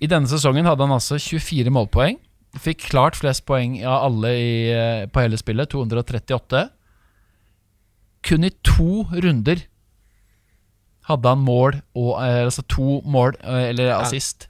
E: I denne sesongen hadde han altså 24 målpoeng. Fikk klart flest poeng av alle i, uh, på hele spillet, 238. Kun i to runder hadde han mål og uh, Altså to mål eller assist.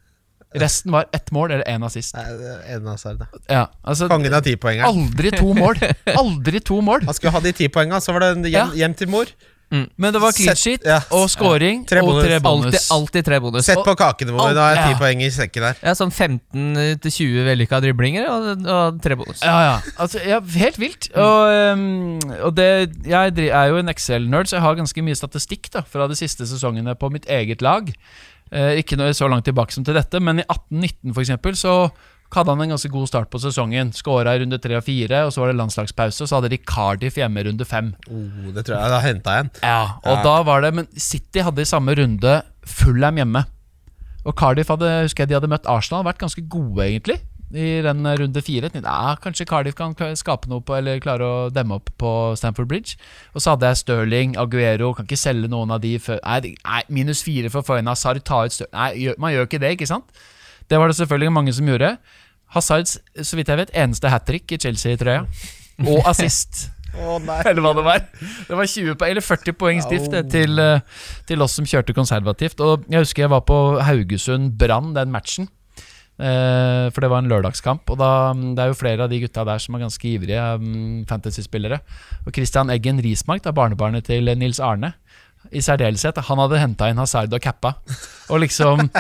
E: Resten var ett mål eller én assist.
C: Nei, det en av seg, det.
E: Ja, altså
C: Kongen av tipoengeren.
E: Aldri to mål! <laughs> Aldri to mål!
C: Han skulle ha de ti poenga, så var det en hjem, hjem til mor.
E: Men det var clean sheet
C: ja.
E: og scoring
C: Tre
E: og tre bonus.
D: Alltid, alltid tre bonus.
C: Sett på kakene våre, da er ti
E: Ja.
C: poeng i sekken der.
D: Ja, sånn 15-20 vellykka driblinger og, og tre bonus.
E: Ja, ja. Altså, ja helt vilt. Og, um, og det, jeg er jo en Excel-nerd, så jeg har ganske mye statistikk da fra de siste sesongene på mitt eget lag. Eh, ikke noe så langt tilbake som til dette, men i 18-19 for eksempel, så hadde han en ganske god start på sesongen. Skåra i runde tre og fire, og så var det landslagspause, og så hadde de Cardiff hjemme i runde fem.
C: Oh, det tror jeg da henta en.
E: Ja, og
C: Ja.
E: da var det Men City hadde i samme runde Fullham hjemme. Og Cardiff hadde husker jeg de hadde møtt Arsenal, vært ganske gode, egentlig. I den runde fire. Ja, kanskje Cardiff kan skape noe på Eller klare å demme opp på Stamford Bridge. Og så hadde jeg Stirling, Aguero. Kan ikke selge noen av de før Nei, nei minus fire for Foyna, Hazard. Ta ut Stirling Nei, man gjør ikke det, ikke sant? Det var det selvfølgelig mange som gjorde. Hazards, så vidt jeg vet, eneste hat trick i Chelsea-trøya. Og <laughs> assist.
C: oh. <laughs>
E: Eller hva det var. Det var 20 poeng, eller 40 poengs det, til, eh, til oss som kjørte konservativt. Og jeg husker jeg var på Haugesund Brann den matchen. Eh, for det var en lørdagskamp. Og da, mm, det er jo flere av de gutta der som er ganske ivrige um, fantasy-spillere. Og Christian Eggen Rismark, da barnebarnet til Nils Arne, i særdeleshet, han hadde henta inn Hazard og cappa. Og liksom,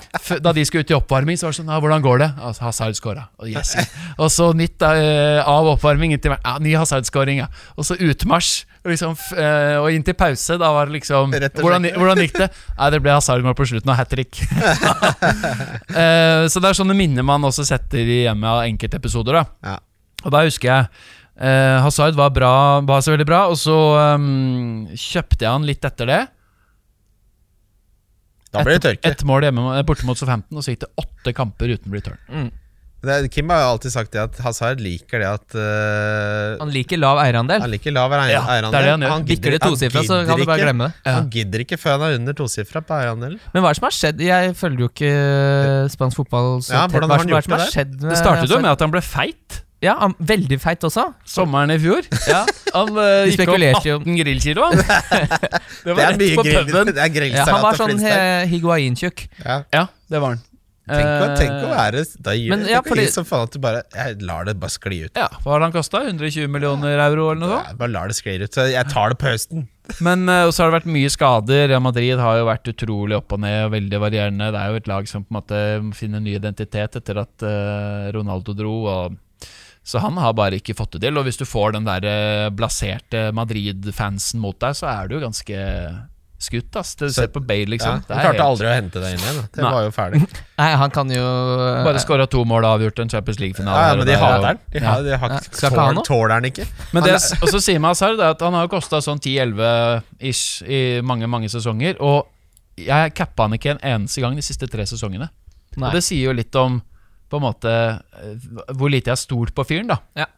E: Da de skulle ut i oppvarming, så var det sånn ja, 'Hvordan går det?' Altså, Hazard scora. Og, yes. <laughs> og så nytt eh, av oppvarming inntil ja, Ny Hazard-scoring, ja. Og så utmarsj. Liksom, eh, og inn til pause, da var det liksom Hvordan, hvordan gikk det? Nei, det ble Hazard-mål på slutten, og hat trick. <laughs> Eh, så det er sånne minner man også setter i hjemmet av enkeltepisoder. da
C: Ja.
E: Og da husker jeg eh, Hazard var, bra, var så veldig bra, og så um, kjøpte jeg han litt etter det.
C: Da ble det tørke.
E: Ett mål hjemme borte mot Southampton, og så gikk det åtte kamper uten return.
C: Det, Kim har jo alltid sagt det at Hazard liker det at uh,
D: Han liker lav eierandel.
C: Han liker lav eierandel.
E: Ja, det er det han gjør.
D: Bikker det tosifra, så
C: gidder
D: kan du bare glemme det.
C: Han gidder ikke før han er under tosifra på eierandelen.
D: Men hva er det som har skjedd? Jeg følger jo ikke spansk fotball så
C: Ja,
D: tett. Hva hva er det som har skjedd med
E: Det startet jo med at han ble feit.
D: Ja, han, veldig feit også.
E: Sommeren i fjor. Ja, Han uh, gikk opp
D: spekulerte jo-
E: 18 grillkilo. Det <laughs>
C: Det
E: var
C: er
E: rett på
C: grill,
E: puben.
C: det er grillsalat
D: Ja, han var sånn eh, higuain-tjukk.
C: Ja.
E: Ja, det var han.
C: Tenk, å,
E: Eh,
C: tenk å være Da gir
D: men
C: det
D: ja, fordi-
C: som faen at du bare Jeg lar det bare skli ut.
E: Ja, Hva har han kosta? 120 millioner euro, eller noe sånt?
C: Bare lar det skli ut. Så jeg tar det på høsten.
E: Men uh, så har det vært mye skader. Real Madrid har jo vært utrolig opp og ned og veldig varierende. Det er jo et lag som på en måte finner finne ny identitet etter at uh, Ronaldo dro. Og så han har bare ikke fått det til. Og hvis du får den der eh, blaserte Madrid-fansen mot deg, så er du jo ganske skutt. ass Du
C: Så-
E: ser på Bale,
C: Ja,
E: liksom.
C: han klarte aldri å hente deg inn igjen. Det
E: Nei.
C: var jo ferdig. <laughs>
D: Nei, han kan jo
E: Bare skåra to mål og avgjort en Champions League-finale.
C: Ja, ja, men de hater den. De,
E: Ja.
C: har, de har
D: Ja,
C: ikke
D: skal ikke ha
C: tål,
D: noe?
C: tåler den ikke.
E: Men det, og så sier man Hazard at han har jo kosta sånn 10-11-ish i mange mange sesonger. Og jeg cappa han ikke en eneste gang de siste tre sesongene.
D: Nei.
E: Og det sier jo litt om på en måte eh, hvor lite jeg har stolt på fyren. da
D: Ja.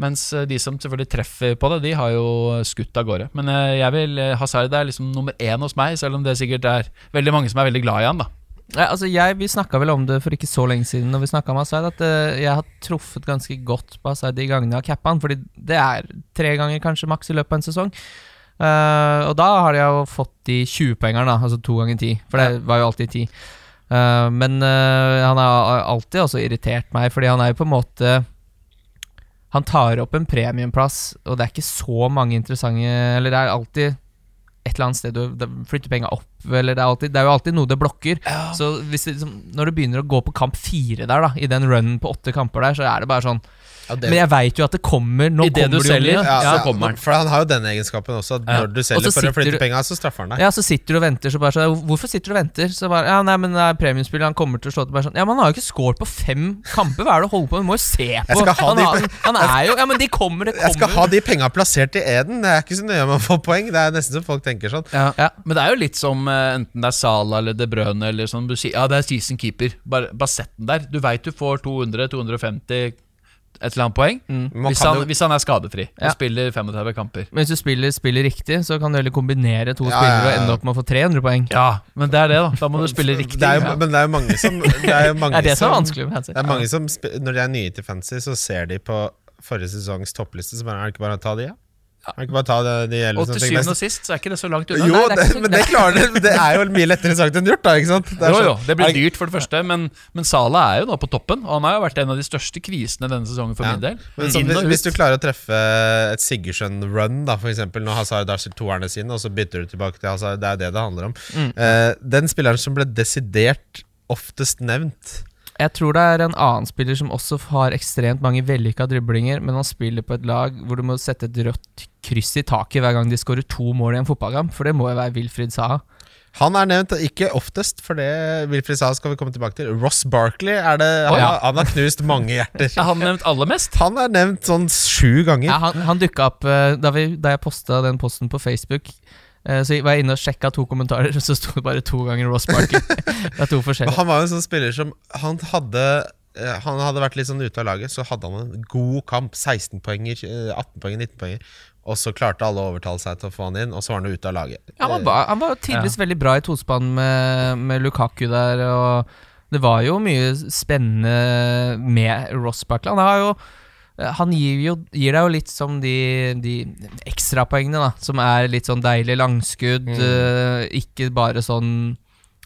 E: Mens eh, de som selvfølgelig treffer på det, de har jo skutt av gårde. Men eh, jeg vil Hazard er liksom nummer én hos meg, selv om det sikkert er veldig mange som er veldig glad i han. da
D: ja, altså jeg, Vi snakka vel om det for ikke så lenge siden, Når vi om Hazard, at jeg har truffet ganske godt på Hazard de gangene jeg har cappa han. Fordi det er tre ganger kanskje maks i løpet av en sesong. Uh, og da har jeg jo fått de 20-poengerne, altså to ganger ti. For det var jo alltid ti. Eh, men uh, han har alltid også irritert meg, fordi han er jo på en måte Han tar opp en premiumplass, og det er ikke så mange interessante Eller det er alltid et eller annet sted du flytter penga opp, eller det er, alltid, det er jo alltid noe det blokker. Så hvis det, liksom, når du begynner å gå på kamp fire der, da i den runnen på åtte kamper der, så er det bare sånn
C: Ja, det-
D: Men jeg veit jo at det kommer Nå
E: I det
D: kommer
E: du selger,
D: nye.
C: ja,
E: så kommer den.
C: For han har jo den egenskapen også, at når du selger for å flytte
D: du-
C: penga, så straffer han deg.
D: Ja, så sitter du og venter, så bare sånn Hvorfor sitter du og venter? Så bare Ja, nei, men det er premiumspiller, han kommer til å slå til bare sånn Ja, men han har jo ikke scoret på fem kamper, hva er det du holder på med? Du må jo se på
C: skal ha
D: han,
C: de-
D: han, han er jo Ja, men de kommer, det
C: Jeg skal ha de penga plassert i Eden. Det er ikke så nøye om å få poeng. Det er nesten så folk tenker sånn.
E: Ja.
D: Ja.
E: Men det er jo litt som eh, enten det er Sala eller De Brøne eller sånn. Ja, det er season keeper. Bare, bare sett den der. Du veit du får 200-250 et eller annet poeng.
C: mm.
E: Hvis han,
C: jo-
E: hvis han er skadefri og
D: Ja.
E: spiller 35 kamper.
D: Men hvis du spiller, spiller riktig, så kan du heller kombinere to
C: Ja,
D: spillere
C: ja, ja.
D: og ende opp med å få 300 poeng.
E: Ja, men det er det, da. Da må du spille riktig. <laughs>
C: Det er jo, men det er jo mange som Det er jo <laughs> mange
D: Det er det som er vanskelig med fancy.
C: det er mange som Når de er nye til fancy, så ser de på forrige sesongs toppliste, så bare er det ikke bare å ta de, ja? Er ikke bare ta det, de gjelder
E: Og til syvende og sist så er ikke det så langt unna.
C: Jo,
D: Nei, det
C: det, men det klarer det. Det er jo mye lettere sagt enn gjort, da. Ikke sant? Det er
E: Jo,
C: sånn-
E: jo, det blir dyrt for det første, men, men Sala er jo nå på toppen. Og han har jo vært en av de største kvisene denne sesongen for
C: Ja.
E: min del.
C: Men sånn, hvis, hvis du klarer å treffe et Sigurdsson-run, da, for eksempel når Hazard har toerne sine, og så bytter du tilbake til Hazard, det er det det handler om.
D: Mm.
C: Uh, den spilleren som ble desidert oftest nevnt
D: Jeg tror det er en annen spiller som også har ekstremt mange vellykka driblinger, men han spiller på et lag hvor du må sette et rødt kryss i taket hver gang de skårer to mål i en fotballkamp, for det må jo være Wilfried Saha.
C: Han er nevnt, ikke oftest, for det Wilfried Saha skal vi komme tilbake til. Ross Barkley er det Han,
D: oh, ja.
C: har, han har knust mange hjerter.
E: Er han nevnt aller mest?
C: Han er nevnt sånn sju ganger.
D: Ja, han han dukka opp eh, da, vi, da jeg posta den posten på Facebook. Så Så var jeg inne og sjekka to kommentarer, og <laughs> så sto det bare to ganger Ross Barkley. <laughs> det er to
C: Men
D: forskjellige.
C: han var jo en sånn spiller som Han hadde eh, Han hadde vært litt sånn ute av laget, så hadde han en god kamp. 16-poenger, 18-poenger, 19-poenger. Og så klarte alle å overtale seg til å få han inn, og så var han ute av laget.
D: Ja, han, var, han var jo ja. veldig bra i tospann med, med Lukaku der, og det var jo mye spennende med Ross Barkley. Han jo han gir, jo, gir deg jo litt som de, de ekstrapoengene, da. Som er litt sånn deilig langskudd. eh, ikke bare sånn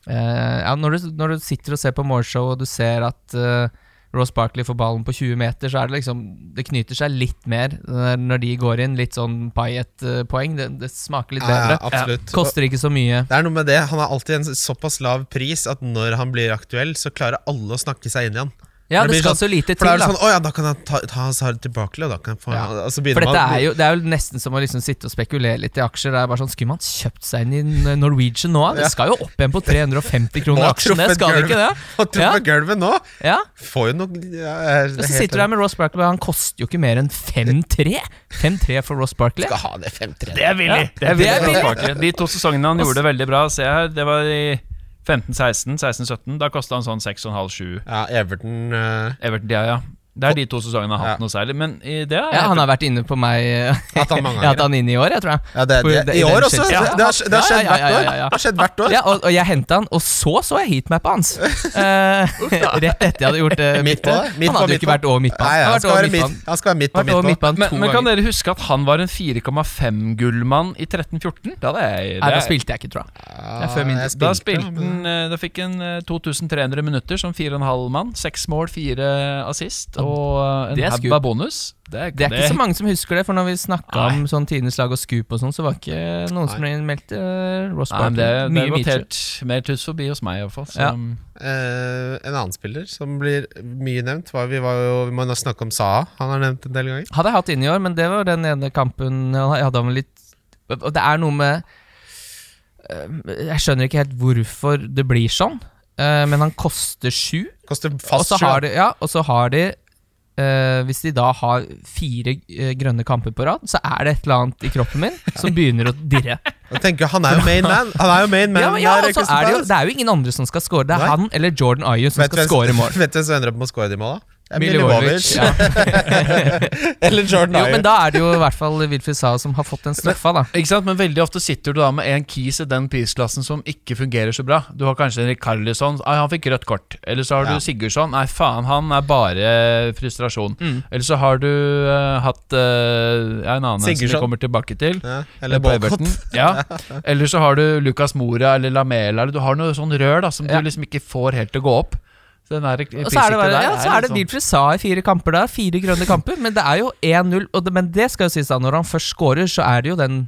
D: uh, Ja, når du, når du sitter og ser på Morshow, og du ser at eh, Ross Barkley får ballen på 20 meter, så er det liksom Det knyter seg litt mer når de går inn. Litt sånn Payet-poeng. Det, det smaker litt bedre.
C: Ja, absolutt.
D: Koster ikke så mye.
C: Det er noe med det. Han har alltid en såpass lav pris at når han blir aktuell, så klarer alle å snakke seg inn i han.
D: Ja,
C: Det
D: det skal
C: sånn-
D: så lite til.
C: For da er det
D: da.
C: sånn Å ja, da kan jeg ta, ta Hazard tilbake, og da kan jeg få
D: Ja.
C: altså
D: For dette
C: man-
D: er jo, det er jo nesten som å liksom sitte og spekulere litt i aksjer. Det er bare sånn, Skulle man kjøpt seg inn i Norwegian nå? Det
C: Ja.
D: skal jo opp igjen på 350 kroner aksjen, det skal det ikke det?
C: Og truffer gulvet nå!
D: Ja,
C: Får jo noe ja,
D: og Så sitter du der med Ross Barkley, han koster jo ikke mer enn 5-3. 5-3 for Ross Barkley.
C: Skal ha det 5-3.
E: Det er villig!
D: Ja, det er.
E: Barkley. De to sesongene han gjorde det veldig bra, se her, det var i 15-16, 16-17. Da kosta han sånn 6,5-7.
C: Ja, Everton uh...
E: Everton, ja, ja. Det er de to sesongene han har hatt
C: Ja.
E: noe særlig. Men i det er
D: Ja, han har vært inne på meg
C: Hatt han mange
D: Jeg har hatt <laughs> han inne i år, jeg tror jeg.
C: Ja, det, det, I år også!
D: Ja.
C: Det, har, det har
D: Ja,
C: skjedd
D: ja,
C: hvert
D: ja, ja,
C: år. Det har skjedd hvert år.
D: Ja, og, og jeg henta han, og så så jeg heatmappa hans. <laughs> Eh, rett etter jeg hadde gjort?
C: Midt
D: Han
C: på
D: hadde jo ikke vært over midtbanen. Han
C: han skal være midt, på midtbanen
E: men, men kan dere huske at han var en 4,5-gullmann i 13-14? Da,
D: da spilte jeg ikke, tror jeg.
E: Da,
C: spilte,
E: han, eh, da fikk han eh, 2300 minutter som 4,5 mann. Seks mål, fire assist.
D: Og
E: eh, en
D: det er
E: haug av bonus. Det er,
D: Det er ikke så mange som husker det, for når vi snakka om sånn Tidenes lag og Scoop og sånn, så var ikke noen som meldte uh, Ross Barkley.
E: det, det
D: er
E: helt mer tuss forbi hos meg, iallfall.
D: Ja.
C: Uh, en annen spiller som blir mye nevnt, var, vi, var jo, vi må snakke om Saha. Han har nevnt en del ganger.
D: Hadde jeg hatt inn i år, men det var den ene kampen jeg hadde han litt Og det er noe med Jeg skjønner ikke helt hvorfor det blir sånn, eh, men han koster sju.
C: Koster fast sju.
D: ja, og så har de eh, Hvis de da har fire uh, grønne kamper på rad, så er det et eller annet i kroppen min som begynner å dirre.
C: Jeg tenker, Han er jo main man! Han er jo main man
D: Ja, men ja,
C: der,
D: og så
C: Crystal
D: er det, jo, det er jo ingen andre som skal score. Det er
C: Nei.
D: han eller Jordan Ayu som
C: Vet
D: skal
C: score
D: score mål. <laughs>
C: Vet du hvem som ender opp med å score de måla? Det
D: Milivojevic,
C: Milivojevic.
D: ja. <laughs>
C: Eller Jordan
D: Jo, men da er det jo i hvert fall Wilfried Saha som har fått den straffa, da.
E: Ikke sant, Men veldig ofte sitter du da med en keys i den prisklassen som ikke fungerer så bra. Du har kanskje en Rikarlison. Ai, han fikk rødt kort. Eller så har
C: Ja.
E: du Sigurdsson. Nei, faen, han er bare frustrasjon.
D: Mm.
E: Eller så har du uh, hatt uh, en annen en som vi kommer tilbake til.
C: ja,
E: Eller. Everton. Ja. <laughs> Eller så har du Lucas Mora eller Lamela. Eller du har noe sånn rør da som
D: Ja.
E: du liksom ikke får helt til å gå opp. Så den er
D: Og så er det, bare,
E: der
D: ja, så er det
E: sånn-
D: Wilfried Saha i fire kamper der. Fire grønne kamper. Men det er jo 1-0. Men det skal jo sies da, når han først scorer, så er det jo den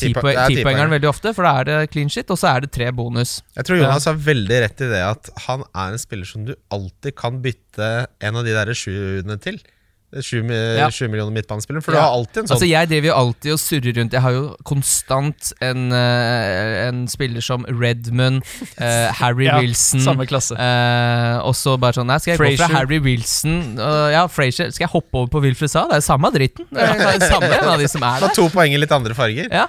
C: er tipoengeren.
D: veldig ofte. For da er det clean shit, og så er det tre bonus.
C: Jeg tror Jonas har veldig rett i det at han er en spiller som du alltid kan bytte en av de der sjuene til. Sju,
D: Ja.
C: millioner midtbanespillere. For
D: Ja.
C: du har alltid en sånn
D: Altså Jeg driver jo alltid og surrer rundt. Jeg har jo konstant en, eh, en spiller som Redmond, uh, <laughs> Harry
E: Ja,
D: Wilson
E: Samme klasse.
D: Uh, Og så bare sånn Nei, skal jeg gå fra Harry Wilson uh, Ja, Frazier. Skal jeg hoppe over på Wilfred Saha? Det er samme dritten. Det er det samme <laughs> en av de som er der Så
C: to poeng i litt andre farger.
D: Ja.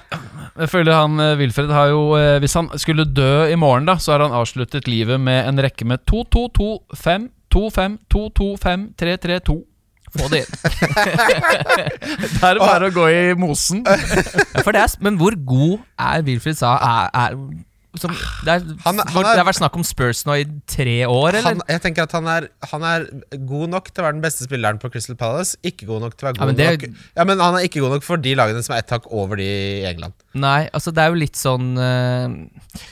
E: Jeg føler han Wilfred har jo Hvis han skulle dø i morgen, da så har han avsluttet livet med en rekke med 2-2-2-5, 2-5, 2-2-5, 3-3-2.
D: Få det inn. <laughs>
E: da er bare å gå i mosen. <laughs>
D: For det er, men hvor god er Wilfred Sa? Er, er, som, det, er,
C: Han han er-
D: det har vært snakk om Spurs nå i tre år, eller?
C: Han, jeg tenker at han er, han er god nok til å være den beste spilleren på Crystal Palace. Ikke god nok til å være
D: Ja,
C: god
D: men det-
C: nok Ja, men han er ikke god nok for de lagene som er ett hakk over de i England.
D: Nei, altså det er jo litt sånn eh,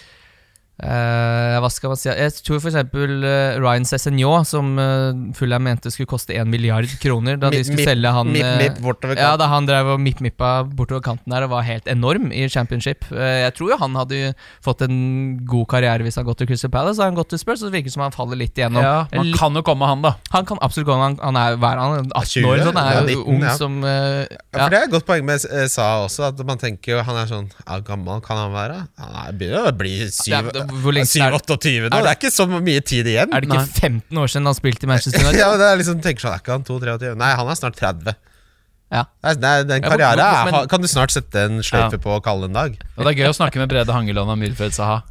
D: Hva skal man si Jeg tror for eksempel eh, Ryan Cézignon, som uh, Fulham mente skulle koste 1 milliard kroner da de skulle selge han
C: Mip,
D: eh,
C: mip
D: ja, da han drev og mipp-mippa bortover kanten der og var helt enorm i championship. Eh, jeg tror jo han hadde fått en god karriere hvis han gått til Crystal Palace. Så har han gått til Spurs, så det virker som han faller litt igjennom.
E: Ja, man
D: Litt-
E: kan jo komme, han, da.
D: han kan absolutt komme. han, han er, hver, han, 18 år,
C: 20,
D: så han er
C: ja,
D: jo
C: 19,
D: ung
C: ja.
D: som uh,
C: Ja,
D: ja.
C: for Det er et godt poeng med eh, Sa også, at man tenker jo han er sånn Ja, gammel kan han være? Han er, begynner å bli
D: Ja,
C: syv-
D: det- hvor lenge er det-
C: 7-28 nå.
D: er
C: Det
D: det-
C: er ikke så mye tid igjen.
D: Er det ikke 15 år siden han spilte i Manchester United? <laughs>
C: ja, det er liksom, tenker sånn, er ikke han 2-23? Nei, han er snart 30.
D: Ja.
C: Nei, den
D: Ja,
C: karriere
D: hvor-
C: er,
D: men-
C: ha- kan du snart sette en sløyfe på og kalle en dag.
E: Og det er gøy å snakke med Brede Hangeland og Mirfred Saha.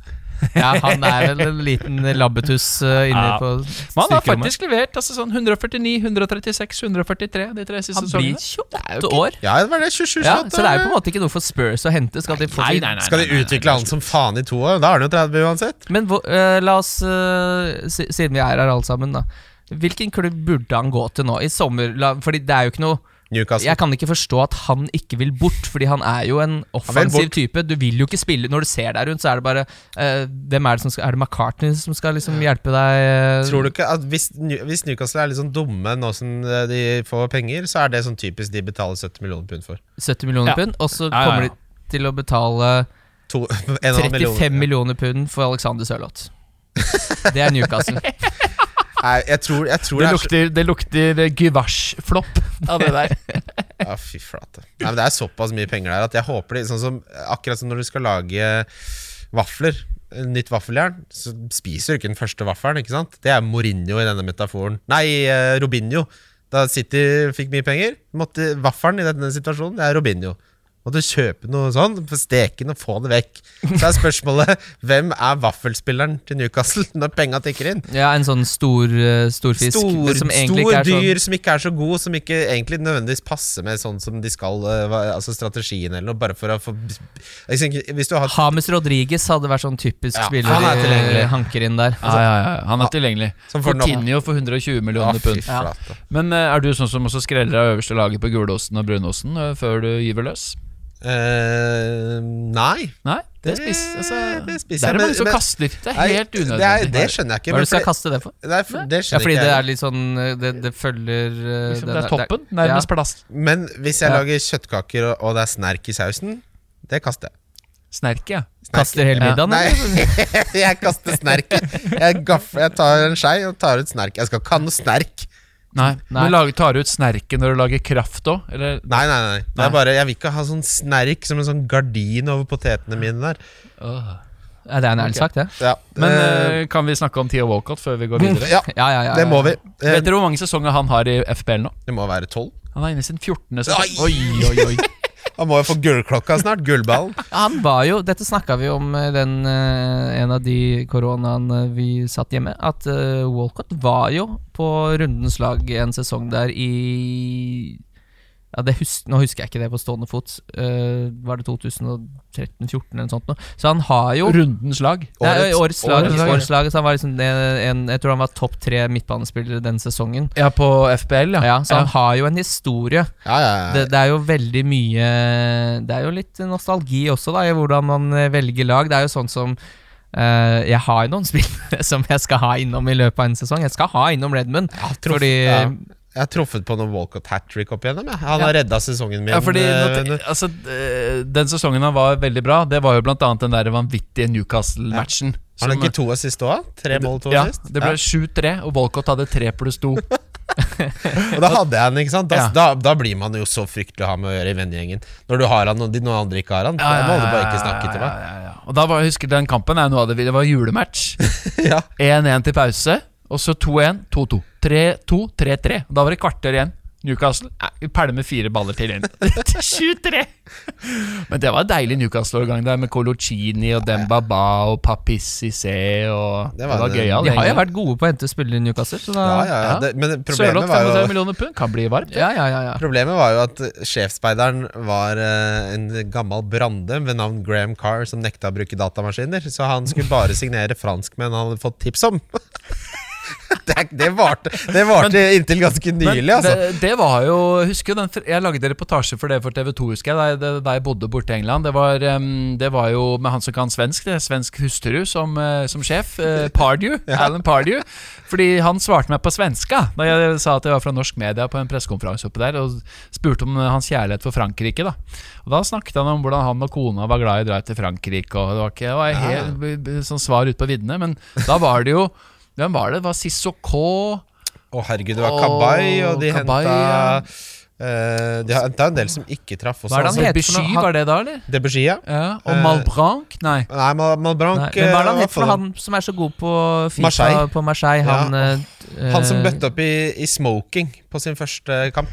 D: Ja, han er vel en liten labbetuss uh, inne
E: Ja.
D: på
E: Men han har faktisk levert altså sånn 149, 136, 143 de tre siste
D: Han blir 28 år.
C: Ja, det var det 27
D: Ja,
C: slått.
D: så det er jo på en måte ikke noe for Spurs å hente. Skal de, få
E: Nei, nei, nei.
C: Skal de utvikle han som faen i to år? Da er han jo 30 uansett.
D: Men eh, la oss, uh, siden vi er her alle sammen, da. Hvilken klubb burde han gå til nå? I sommer? La, fordi det er jo ikke noe
C: Newcastle.
D: Jeg kan ikke forstå at han ikke vil bort, fordi han er jo en offensiv type. Du vil jo ikke spille Når du ser deg rundt, så er det bare uh, Hvem er det som skal Er det McCartney som skal liksom hjelpe deg? eh,
C: Tror du ikke at hvis, hvis Newcastle er litt sånn dumme nå som eh, de får penger, så er det sånn typisk de betaler 70 millioner pund for.
D: 70 millioner
E: Ja.
D: pund, og så
E: Ja, ja,
D: kommer
E: ja.
D: de til å betale
C: To, <laughs> en og en
D: 35
C: million.
D: millioner pund for Alexander Sørloth. <laughs> Det er Newcastle.
C: Nei, jeg tror, jeg tror
E: Det
C: det er så-
E: lukter, det lukter eh, guvasj-flopp av det der. <laughs>
C: Ja, fy flate. Nei, men det er såpass mye penger der at jeg håper de Sånn som Akkurat som når du skal lage vafler, nytt vaffeljern, så spiser du ikke den første vaffelen, ikke sant? Det er Mourinho i denne metaforen. Nei, eh, Robinho. Da City fikk mye penger, måtte vaffelen i denne situasjonen, det er Robinho. Måtte kjøpe noe sånn, steke den og få det vekk. Så er spørsmålet <laughs> hvem er vaffelspilleren til Newcastle <laughs> når penga tikker inn?
D: Ja, en sånn stor uh, storfisk
C: Stor,
D: som egentlig
C: stor
D: ikke er sånn
C: dyr som ikke er så god, som ikke egentlig nødvendigvis passer med sånn som de skal, eh, altså strategien eller noe, bare for å få Hvis du har
D: Hames Rodriguez hadde vært sånn typisk
C: Ja,
D: spiller
C: han er
D: de hanker inn der.
E: Ja, ja, ja, Han er tilgjengelig. Fortinio for 120 millioner pund.
C: Ja.
E: Men eh, er du sånn som også skreller av øverste laget på gulosten og brunosten eh, før du gyver løs?
C: Eh, nei.
E: Nei, det, spiser altså,
C: det spiser
E: Der er det mange som
C: men-
E: kaster. Det er
C: helt
E: helt
C: Det, er,
E: unødvendig.
C: det skjønner jeg ikke.
D: Hva er det du skal kaste det for?
C: Det, er, det
D: Ja, fordi
C: ikke
D: det er litt sånn eh, Det, det følger eh,
E: Liksom,
D: den-
E: det er toppen,
D: ja.
E: nærmest plast.
C: Men hvis jeg
D: Ja.
C: lager kjøttkaker og, og det er snerk i sausen, det kaster jeg.
E: Snerk, ja.
D: Kaster hele
E: Ja.
D: middagen?
C: Nei, <laughs> jeg kaster snerk Jeg, gaffer, jeg tar en skei og tar ut snerk. Jeg skal ikke ha noe snerk.
E: Nei,
D: Nei.
E: Du lager, tar ut snerken når du lager kraft òg? Nei,
C: Nei, nei, nei. Det er bare, jeg vil ikke ha sånn snerk som en sånn gardin over potetene mine der.
D: Ja, det er en ærlig sak, det.
C: Ja.
E: Men
C: eh,
E: kan vi snakke om Theo Walcott før vi går videre?
C: ja,
D: Ja, ja, ja,
C: det må vi. Eh,
E: Vet dere hvor mange sesonger han har i FPL nå?
C: det må være tolv.
E: Han er inne i sin 14. sesong.
C: Oi,
E: oi, oi. <laughs>
C: Han må jo få gullklokka snart. Gullballen. <laughs>
D: Han var jo Dette snakka vi om eh, den eh, en av de koronaene vi satt hjemme. At eh, Walcott var jo på rundens lag en sesong der i ja, det hus Nå husker jeg ikke det på stående fot. Uh, var det 2013-2014 eller noe sånt? Nå? Så han har jo
E: Rundens lag.
D: Nei,
C: Årets-
D: årets, lag,
C: årets lag.
D: årets lag, så han var liksom en, en, Jeg tror han var topp tre midtbanespillere den sesongen.
E: Ja, på FBL, ja.
D: Ja, så han har jo en historie.
C: Ja, ja, ja.
D: Det, det er jo veldig mye Det er jo litt nostalgi også, da, i hvordan man eh, velger lag. Det er jo sånn som Uh, Jeg har jo noen <laughs> spillere som jeg skal ha innom i løpet av en sesong. Jeg skal ha innom Redmond.
C: Truff-
D: fordi
C: ja. Jeg har truffet på noen Walcott hat trick opp igjennom. Jeg. Han har redda sesongen min.
E: Ja, fordi
C: eh,
E: altså, eh, Den sesongen han var veldig bra, det var jo annet den der vanvittige Newcastle-matchen.
C: Har han ikke to assist òg? Tre mål, to
E: ja,
C: assist?
E: det ble 7-3, og Walcott hadde 3 pluss 2. <laughs> <laughs>
C: Og da hadde jeg han, ikke sant? Da,
E: Ja.
C: da, da blir man jo så fryktelig å ha med å gjøre i vennegjengen. Når du har han og de noen andre ikke har han. Da må du bare ikke snakke til meg.
E: ja, ja. Og da var, jeg husker den kampen er noe av det Det var julematch. <laughs>
C: Ja.
E: 1-1 til pause, og så 2-1, 2-2. 3-2, 3-3. Og Da var det kvarter igjen. Newcastle pælmer fire baller til inn. 23! <laughs> Men det var en deilig Newcastle-årgang der, med Colocini og Dembaba og Papis Cissé og
C: Det
E: Det
C: var
E: var, gøyalt.
D: De har jo vært gode på å hente spillere i Newcastle. Så da,
C: Ja, ja, ja. Det, men problemet var
E: 35
C: jo
E: millioner pund kan bli varmt.
D: ja, ja, ja, ja.
C: Problemet var jo at sjefspeideren var uh, en gammel brande ved navn Graham Carr som nekta å bruke datamaskiner, så han skulle bare signere franskmenn han hadde fått tips om. <laughs> <laughs> det, er- det varte, det varte inntil ganske nylig, altså.
E: det, det var jo Husker den Jeg lagde reportasje for det for TV2, husker jeg, da jeg, da jeg bodde borte i England. Det var, det var jo med han som kan svensk, det, svensk hustru som, eh, som sjef. Pardew. <laughs> Pardew. Alan Pardew. Fordi han svarte meg på svenska da jeg sa at jeg var fra norsk media på en pressekonferanse oppe der, og spurte om hans kjærlighet for Frankrike. da Og Da snakket han om hvordan han og kona var glad i å dra til Frankrike, og det var ikke det var helt sånn svar ut på viddene, men da var det jo Hvem var det? Det var Sissoko
C: Å herregud, det var Kabay, og de
E: Kabay,
C: henta
E: ja.
C: Uh, De henta en del som ikke traff også.
D: Hva er det han noe?
E: Debussy, var det da, eller?
C: Debussy, ja.
E: Ja, og
C: uh,
E: Malbranc? Nei.
C: Nei, Mal Malbranc
D: Nei, men hva er det han
C: eh,
D: het for han som er så god på FIFA
C: Marseille.
D: på Marseille? Han, eh,
C: Han som
D: eh,
C: bøtte opp i, i smoking på sin første kamp.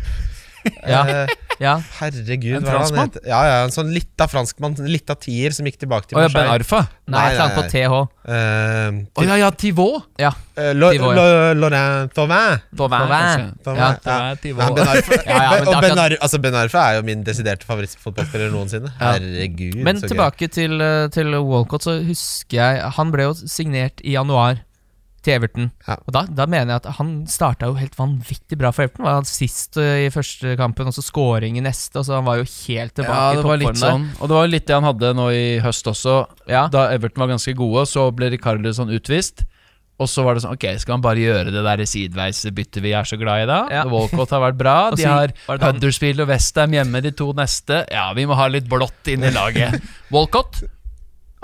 D: Ja.
C: Eh,
D: Ja,
C: herregud,
E: En
C: hva han heter? Ja, ja, en sånn lita franskmann, en lita tier som gikk tilbake til
E: Å ja, Ben Arfa.
D: Nei,
C: Nei,
D: nei, nei. på
C: TH.
D: TH.
C: uh,
E: oh, ja, ja, Tivot.
D: Ja.
C: Uh, Lo- Lo- Laurent Thauvin.
E: Thauvin,
D: Thauvin.
C: Thauvin,
D: Ja.
C: ja. Ja, ben Arfa, <laughs>
D: Ja, ja, men
C: og ben,
D: akkurat-
C: Ar altså ben Arfa er jo min desiderte favorittfotballspiller noensinne.
D: Ja.
C: Herregud,
D: Men
C: så gøy.
D: tilbake til, eh, til Walcott, så husker jeg Han ble jo signert i januar til Everton.
C: Ja.
D: Og da, da mener jeg at han starta jo helt vanvittig bra for Everton. Var han sist eh, i første kampen, og så scoring i neste. Og så han var jo helt tilbake
E: Ja,
D: i
E: det var litt sånn. Og det var litt det han hadde nå i høst også.
D: Ja.
E: Da Everton var ganske gode, så ble Ricardo sånn utvist. Og så var det sånn Ok, skal han bare gjøre det der sideveisbyttet vi er så glad i, da?
D: Ja. <laughs>
E: Walcott har vært bra. <laughs> De har Huddersfield og Westham hjemme de to neste. Ja, vi må ha litt blått inn i laget. <laughs> Walcott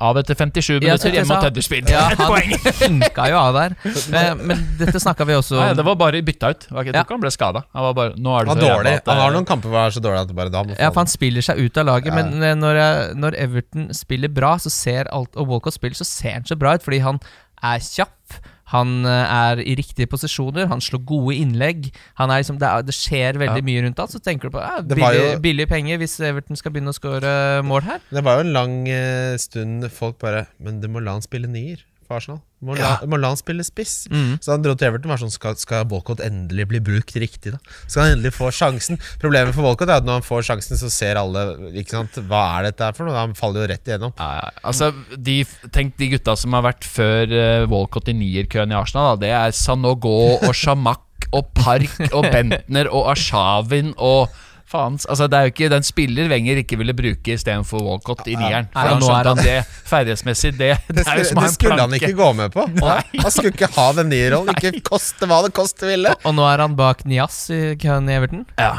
E: av etter 57 minutter hjemme mot Huddersfield.
D: Ja, <laughs> han
E: poeng! <laughs>
D: funka jo av der. Men, men dette snakka vi også
E: Nei, det var bare bytta ut. Jeg tror
D: Ja.
E: ikke han ble skada. Han var bare Nå er det
C: Han
E: så
C: dårlig.
E: at, eh,
C: Han har noen kamper hvor han er så dårlig at det bare da må
D: Ja, for han spiller seg ut av laget,
C: Ja.
D: men eh, når, jeg, når Everton spiller bra, så ser alt Og Walcott spiller, så ser han så bra ut, fordi han er kjapp. Han eh, er i riktige posisjoner, han slår gode innlegg. Han liksom, det, er, det skjer veldig
E: Ja.
D: mye rundt han. Så tenker du på ja, billig,
C: jo-
D: billige penger hvis Everton skal begynne å score mål her.
C: Det var jo en lang eh, stund folk bare Men du må la han spille nier for Arsenal. Må, la, du må la han spille spiss.
D: Mm.
C: Så han dro til Everton var sånn Skal, skal Walcott endelig bli brukt riktig, da? Skal han endelig få sjansen? Problemet for Walcott er at når han får sjansen, så ser alle Ikke sant, Hva er dette for noe? Han faller jo rett igjennom.
E: Ja, ja. altså, de, tenk de gutta som har vært før uh, Walcott i nierkøen i Arsenal. Da. Det er Sanogo og Shamak og Park og Bentner og Ashavin og Faens, altså Det er jo ikke den spiller Wenger ikke ville bruke istedenfor Walcott i nieren. For han skjønte
D: han-
E: at det ferdighetsmessig, det, <laughs> det,
C: Det
E: er jo
C: skulle,
E: som
C: det
E: en
C: skulle han ikke gå med på. <laughs> Han skulle ikke ha den nierrollen. Ikke koste hva det koste ville.
D: Og nå er han bak Nias i køen i Everton.
E: Ja.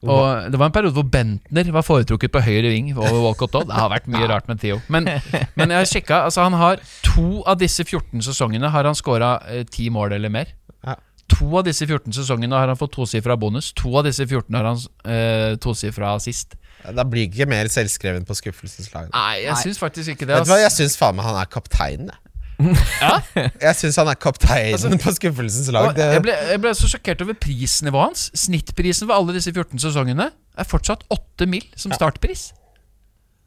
E: Og Det var en periode hvor Bentner var foretrukket på høyre ving over Walcott òg. Det har vært mye rart med Theo. Men, <laughs> men jeg har sjekka. Altså han har to av disse 14 sesongene har han scora ti mål eller mer.
C: Ja.
E: To av disse 14 sesongene har han fått tosifra bonus. To av disse 14 har han eh, tosifra sist.
C: Da blir ikke mer selvskreven på skuffelsens lag.
E: Nei, jeg
D: Nei.
E: syns faktisk ikke det.
C: Vet du hva, jeg syns faen meg han er kapteinen, jeg. <laughs> Jeg syns han er kapteinen på skuffelsens lag.
E: Jeg, ble, jeg ble så sjokkert over prisnivået hans. Snittprisen for alle disse 14 sesongene er fortsatt 8 mill. som startpris.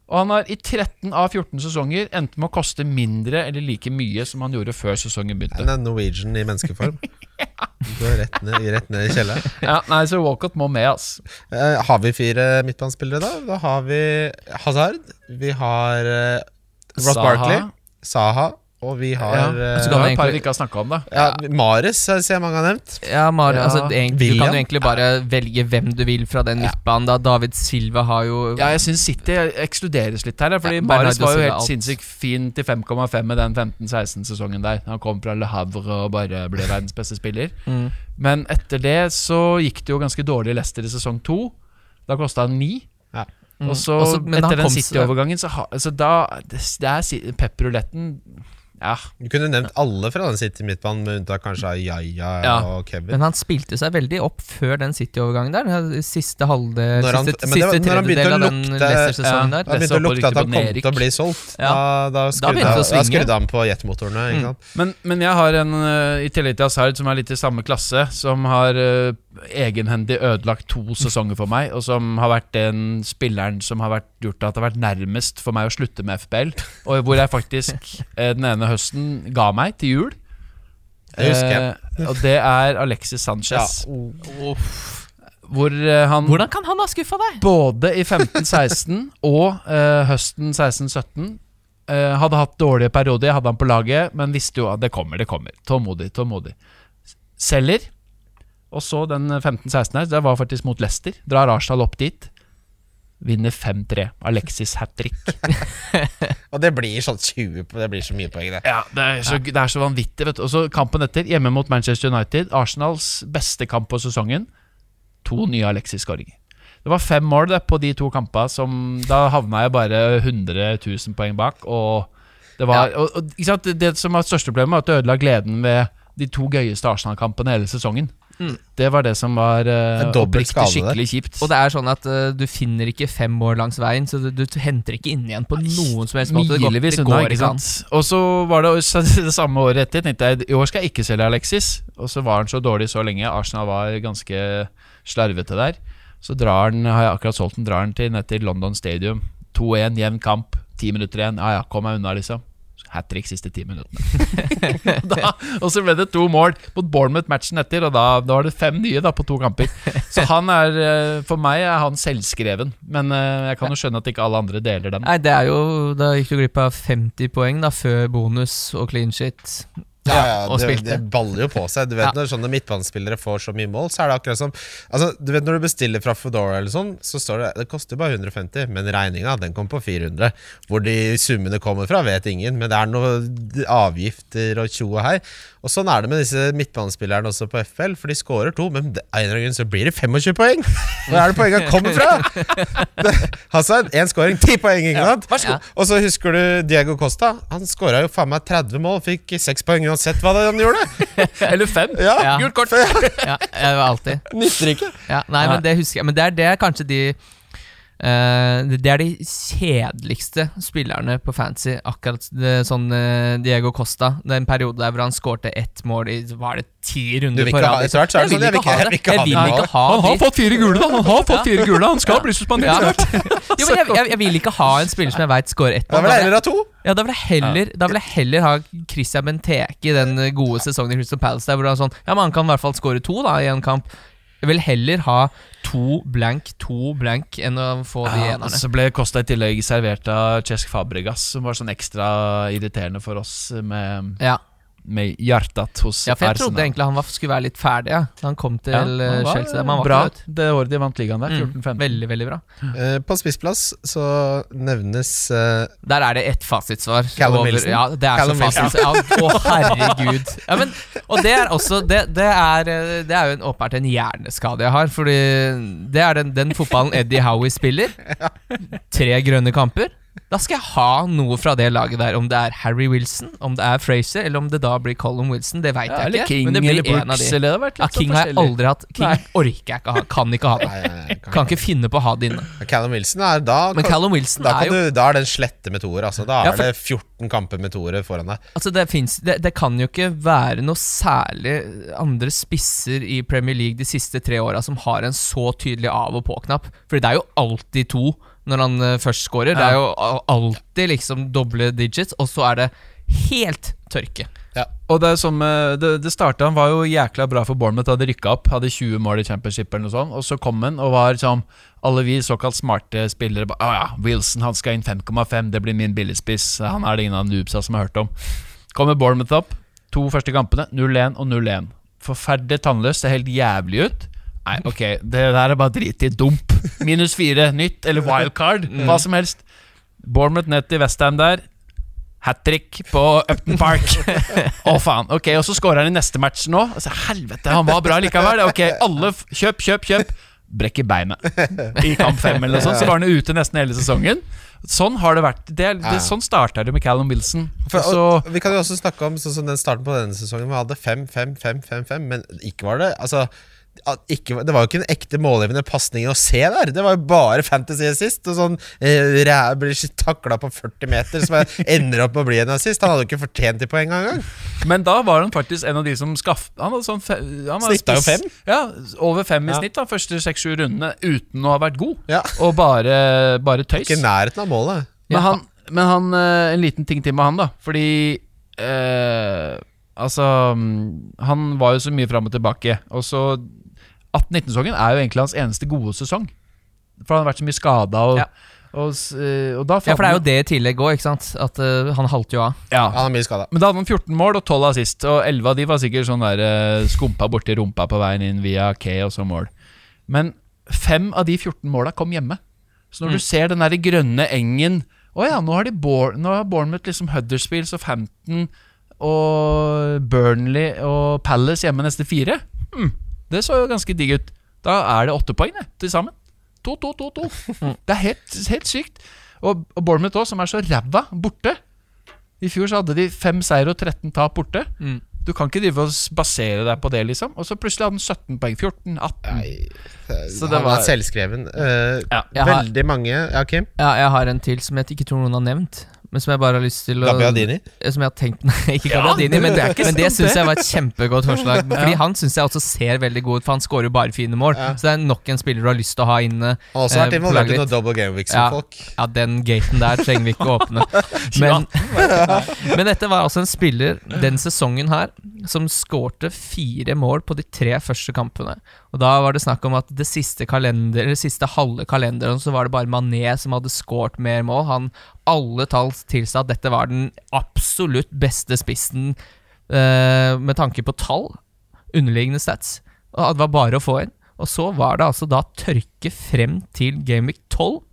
E: Og han har i 13 av 14 sesonger endt med å koste mindre eller like mye som han gjorde før sesongen begynte.
C: han er Norwegian i menneskeform. <laughs> Går rett ned, rett ned i kjelleren. <laughs>
E: Ja, nei, så Walcott må med, ass.
C: Eh, har vi fire midtbanespillere, da? Da har vi Hazard. Vi har uh, Ross
E: Saha.
C: Barkley. Saha. Og vi har
E: Ja.
C: uh,
E: Så
D: kan
E: det var
D: vi
E: et par vi ikke har snakka om, da.
C: ja, Mares ser jeg mange har nevnt.
D: Ja, Mar
E: Ja.
D: altså, egentlig- du kan jo egentlig bare velge hvem du vil fra den midtbanen. da David Silva har jo
E: Ja, jeg syns City ekskluderes litt her. Fordi
D: Ja,
E: Mares var jo helt sinnssykt fin til 5,5 med den 15-16-sesongen der. Han kom fra Le Havre og bare ble verdens beste spiller.
D: Mm.
E: Men etter det så gikk det jo ganske dårlig i Leicester i sesong to. Da kosta han ni.
C: Ja.
D: Mm.
E: Og så
D: Også-
E: etter den City-overgangen, så, ha, så da Det, det er pepperuletten Ja.
C: Du kunne nevnt alle fra den City midtbanen, med unntak kanskje av Yaya
E: Ja.
C: og Kevin.
D: Men han spilte seg veldig opp før den City-overgangen der. Siste halvdel
C: Når han-
D: Siste,
C: var-
D: siste tredjedel av den Leicester-sesongen
E: ja,
D: der.
C: Da begynte å lukte at han kom til å bli solgt.
D: Ja.
C: Da, da, skrudde,
D: da,
C: han- da skrudde han på jetmotorene.
D: Mm.
E: Men, men jeg har en, eh, i tillegg til Hazard, som er litt i samme klasse, som har uh, egenhendig ødelagt to sesonger for meg, og som har vært den spilleren som har vært, gjort at det har vært nærmest for meg å slutte med FBL, og hvor jeg faktisk uh, den ene høsten ga meg til jul.
C: Det husker jeg.
E: Eh, og det er Alexis Sanchez. Hvor eh, han
D: Hvordan kan han ha skuffa deg?
E: både i 15-16 <laughs> og eh, høsten 16-17 eh, hadde hatt dårlige perioder. Hadde han på laget, men visste jo at det kommer, det kommer. Tålmodig, tålmodig. Selger. Og så den 15-16 her, det var faktisk mot Leicester. Drar Arsenal opp dit. Vinner 5-3. Alexis hat trick. <laughs>
C: Og det blir sånn 20 Det blir så mye poeng, det.
E: Ja, det er så, det er så vanvittig. Vet du. Og så kampen etter, hjemme mot Manchester United. Arsenals beste kamp på sesongen. To nye Alexis-skåringer. Det var fem mål det, på de to kampene. Som, da havna jeg bare 100 000 poeng bak. Og det var og, og, ikke sant? Det, det som var største problemet, var at det ødela gleden ved de to gøyeste Arsenal-kampene hele sesongen.
D: Mm.
E: Det var det som var uh,
C: der.
E: skikkelig kjipt.
D: Og det er sånn at uh, du finner ikke fem år langs veien, så du, du henter ikke inn igjen på noen som helst måte. Det går, det går
E: ikke
D: ikke
E: sant. Og så var det også <laughs> det samme året etter. Tenkte jeg i år skal jeg ikke selge Alexis. Og så var han så dårlig så lenge. Arsenal var ganske slarvete der. Så drar han, har jeg akkurat solgt den, drar han til, ned til London Stadium. 2-1, jevn kamp. Ti minutter igjen. Ja ja, kom meg unna, liksom. Hat trick siste ti minuttene. <laughs> da, og så ble det to mål mot Bournemouth matchen etter, og da, da var det fem nye da på to kamper. Så han er, eh, for meg er han selvskreven. Men eh, jeg kan jo skjønne at ikke alle andre deler den.
D: Nei, det er jo Da gikk du glipp av 50 poeng da før bonus og clean shit.
C: Ja, ja,
D: og
C: det,
D: spilte.
C: det baller jo på seg. Du vet
D: Ja.
C: Når sånne midtbanespillere får så mye mål, så er det akkurat som Altså, du vet Når du bestiller fra Foodora, eller sånn så står det det koster bare 150, men regninga den kom på 400. Hvor de summene kommer fra, vet ingen, men det er noe avgifter og tjo og hei. Og Sånn er det med disse midtbanespillerne også på FL, for de skårer to, men av en eller annen grunn så blir det 25 poeng! <laughs> Hvor er det poenga kommer fra? <laughs> Hazard, én scoring, ti poeng, ikke sant?
D: Vær.
C: Og så husker du Diego Costa. Han skåra jo faen meg 30 mål, fikk seks poeng uansett hva han gjorde. <laughs>
E: Eller fem.
C: Ja,
D: Ja.
E: Gult kort.
D: Ja, alltid
C: Nytter ikke.
D: ja, Nei, men det husker jeg. Men det er, det er kanskje de Det er de kjedeligste spillerne på fancy. Akkurat det, sånn eh, Diego Costa. Den periode der hvor han skårte ett mål i Var det ti runder på rad?
C: det
D: Jeg
C: sånn, jeg vil ikke-
D: ha
C: jeg vil ikke ha
D: Jeg vil
C: det.
D: ikke ha
E: Han har fått fire gule, da! Han har fått fire gule Han skal bli suspendert
D: Ja.
E: snart. <laughs>
D: Jo, men jeg, jeg, jeg vil ikke ha en <laughs> spiller som jeg veit scorer ett
C: Da
D: mål.
C: vil jeg heller ha to.
D: Ja, da vil jeg heller, da vil jeg heller ha Christian Benteke i den gode sesongen i Crystal Palace der hvor han sånn Ja, men han kan i hvert fall score to da i en kamp. Jeg vil heller ha to blank, to blank enn å få de
E: Ja,
D: enerne.
E: så ble Costa i tillegg servert av Cesc Fabregas, som var sånn ekstra irriterende for oss med
D: Ja.
E: Med hjertet hos
D: Ja, for jeg
E: Arsenal.
D: trodde egentlig han var, skulle være litt ferdig ja. han kom til
E: Ja,
D: eh,
E: han var
D: Chelsea. Men han var
E: bra
D: ikke det.
E: det året de vant ligaen der.
D: Mm,
E: 14-15.
D: veldig, veldig bra.
C: Uh, på spissplass så nevnes uh,
D: Der er det ett fasitsvar.
C: Callum Wilson.
D: Ja, det er
C: Callum
D: så fasit. Ja, å, herregud. Ja, men, og det er også Det, det, er, det er jo en, åpenbart en hjerneskade jeg har. Fordi det er den, den fotballen Eddie Howie spiller. <laughs> Tre grønne kamper. Da skal jeg ha noe fra det laget der. Om det er Harry Wilson, om det er Fraser, eller om det da blir Colin Wilson. Det veit
E: Ja,
D: jeg ikke.
E: King
D: men det blir
E: eller
D: en av de.
E: eller det har vært litt ja,
D: King har jeg aldri hatt. King
E: Nei.
D: orker jeg ikke ha. Kan ikke ha det.
C: nei, nei, kan,
D: Kan ikke finne på å ha det inne.
C: Callum Wilson er da
D: Men Callum Wilson
C: da,
D: er jo
C: du, da er det en slette med toer. Altså. Da
D: Ja,
C: er
D: for-
C: det 14 kamper med toere foran deg.
D: Altså det, finnes, det, det kan jo ikke være noe særlig andre spisser i Premier League de siste tre åra som har en så tydelig av- og på-knapp. Fordi det er jo alltid to når han eh, først scorer. Det er jo alltid liksom doble digits, og så er det helt tørke.
E: Og det er som eh, Det, det startet, Han var jo jækla bra for Bournemouth, hadde rykka opp. Hadde 20 mål i championship eller noe sånt. Og så kom han og var sånn Alle vi såkalt smarte spillere ba, ah, ja, Wilson han skal inn 5,5, det blir min billigspiss. Han er det ingen av noobsa som har hørt om. Kommer Bournemouth opp. To første kampene, 0-1 og 0-1. Forferdelig tannløst. Ser helt jævlig ut. Nei, ok, det der er bare drit i. Dump. Minus fire, nytt eller wildcard. <laughs> Hva som helst. Bournemouth ned til Westham der. Hat trick på Upton Park. <laughs> Å, faen. Ok, Og så scorer han i neste match nå. Altså, helvete, han var bra likevel. Ok, alle Kjøp, kjøp, kjøp. Brekker beinet i kamp fem, eller noe sånt. Så var han ute nesten hele sesongen. Sånn har det vært. Det, det, sånn starta det med Callum Wilson.
C: For,
E: så,
C: og, vi kan jo også snakke om sånn som den starten på denne sesongen. Vi hadde 5-5-5-5-5, men ikke var det Altså ikke, Det var jo ikke en ekte målgivende pasning å se der. Det var jo bare fantasy assist. Og sånn eh, blir takla på 40 meter, som er- <laughs> ender opp med å bli en assist. Han hadde jo ikke fortjent de poengene engang.
E: men da var han faktisk en av de som skaffet Han sånn han var
C: Snittet jo fem?
E: Ja, over fem i
C: Ja.
E: snitt da første seks-sju rundene uten å ha vært god.
C: Ja.
E: Og bare, bare tøys.
C: Ikke i nærheten av målet.
E: Men
D: Ja.
E: han, men han eh, En liten ting til med han, da. Fordi eh, Altså mm, Han var jo så mye fram og tilbake. Og så 18-19-sesongen er jo egentlig hans eneste gode sesong. For han har vært så mye skada, og,
D: Ja.
E: og, eh, og da
D: Ja, for det er jo det i tillegg òg. At uh, han halter jo av.
E: ja.
C: Han er mye skada.
E: Men da hadde han 14 mål og 12 assist, og 11 av de var sikkert sånn der uh, skumpa borti rumpa på veien inn via K og så mål. Men fem av de 14 måla kom hjemme. Så når du ser den der grønne engen Å ja, nå har, de Bour nå har Bournemouth liksom Huddersfield og Hampton og Burnley og Palace hjemme neste fire. Hm, det så jo ganske digg ut. Da er det åtte poeng det, til sammen. To, to, to, to. Det er helt, helt sykt. Og, og Bournemouth òg, som er så ræva borte. I fjor så hadde de fem seier og 13 tap borte.
D: Mm.
E: Du kan ikke drive og basere deg på det, liksom. Og så plutselig hadde han 17 poeng. 14, 18.
C: Nei,
E: Så det
C: han
E: var-
C: selvskreven. Uh,
E: Ja,
D: Veldig har-
C: mange Ja, Kim?
D: Ja, jeg har en til som jeg ikke tror noen har nevnt. Men som jeg bare har lyst til å
C: Gabbiadini?
D: Som jeg har tenkt <laughs> Nei, ikke
E: Ja,
D: men
E: det
D: men det syns jeg var et kjempegodt forslag. <laughs> Fordi han syns jeg også ser veldig god ut, for han scorer jo bare fine mål.
C: Ja.
D: Så det er nok en spiller du har lyst til å ha inne.
C: Han har også
D: Eh,
C: vært
D: på
C: involvert i noen double game weeks
D: Ja.
C: med folk.
D: Ja, den gaten der trenger vi ikke å åpne. <laughs> Men, men dette var altså en spiller den sesongen her som skårte fire mål på de tre første kampene. Og da var det snakk om at det siste kalender det siste halve kalenderen så var det bare Mané som hadde skåret mer mål. Han Alle tall tilsa at dette var den absolutt beste spissen eh, med tanke på tall. Underliggende stats. Og det var bare å få inn. Og så var det altså da tørke frem til Gameweek 12,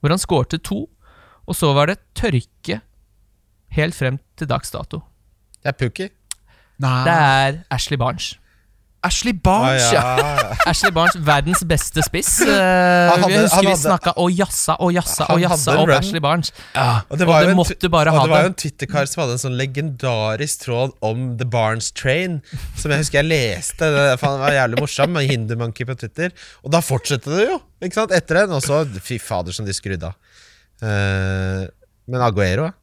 D: hvor han skårte to. Og så var det tørke helt frem til dags dato.
C: Det er Pukki.
E: Nei.
D: Det er Ashley Barnes.
E: Ashley Barnes, ja.
D: Ashley Barnes, verdens beste spiss.
C: Uh, hadde-
D: vi husker vi snakka og jassa og jassa og jassa om
C: run.
D: Ashley Barnes.
C: Og det,
D: Og
C: var
D: det
C: jo en,
D: bare
C: og
D: ha
C: det var jo en Twitter-kar som hadde en sånn legendarisk tråd om The Barnes Train, som jeg husker jeg leste. Det, faen, det var jævlig morsom, med Hindermonkey på Twitter. Og da fortsatte det jo, ikke sant, etter den. Og så, fy fader, som de skrudde av. Uh, men Aguero, ja.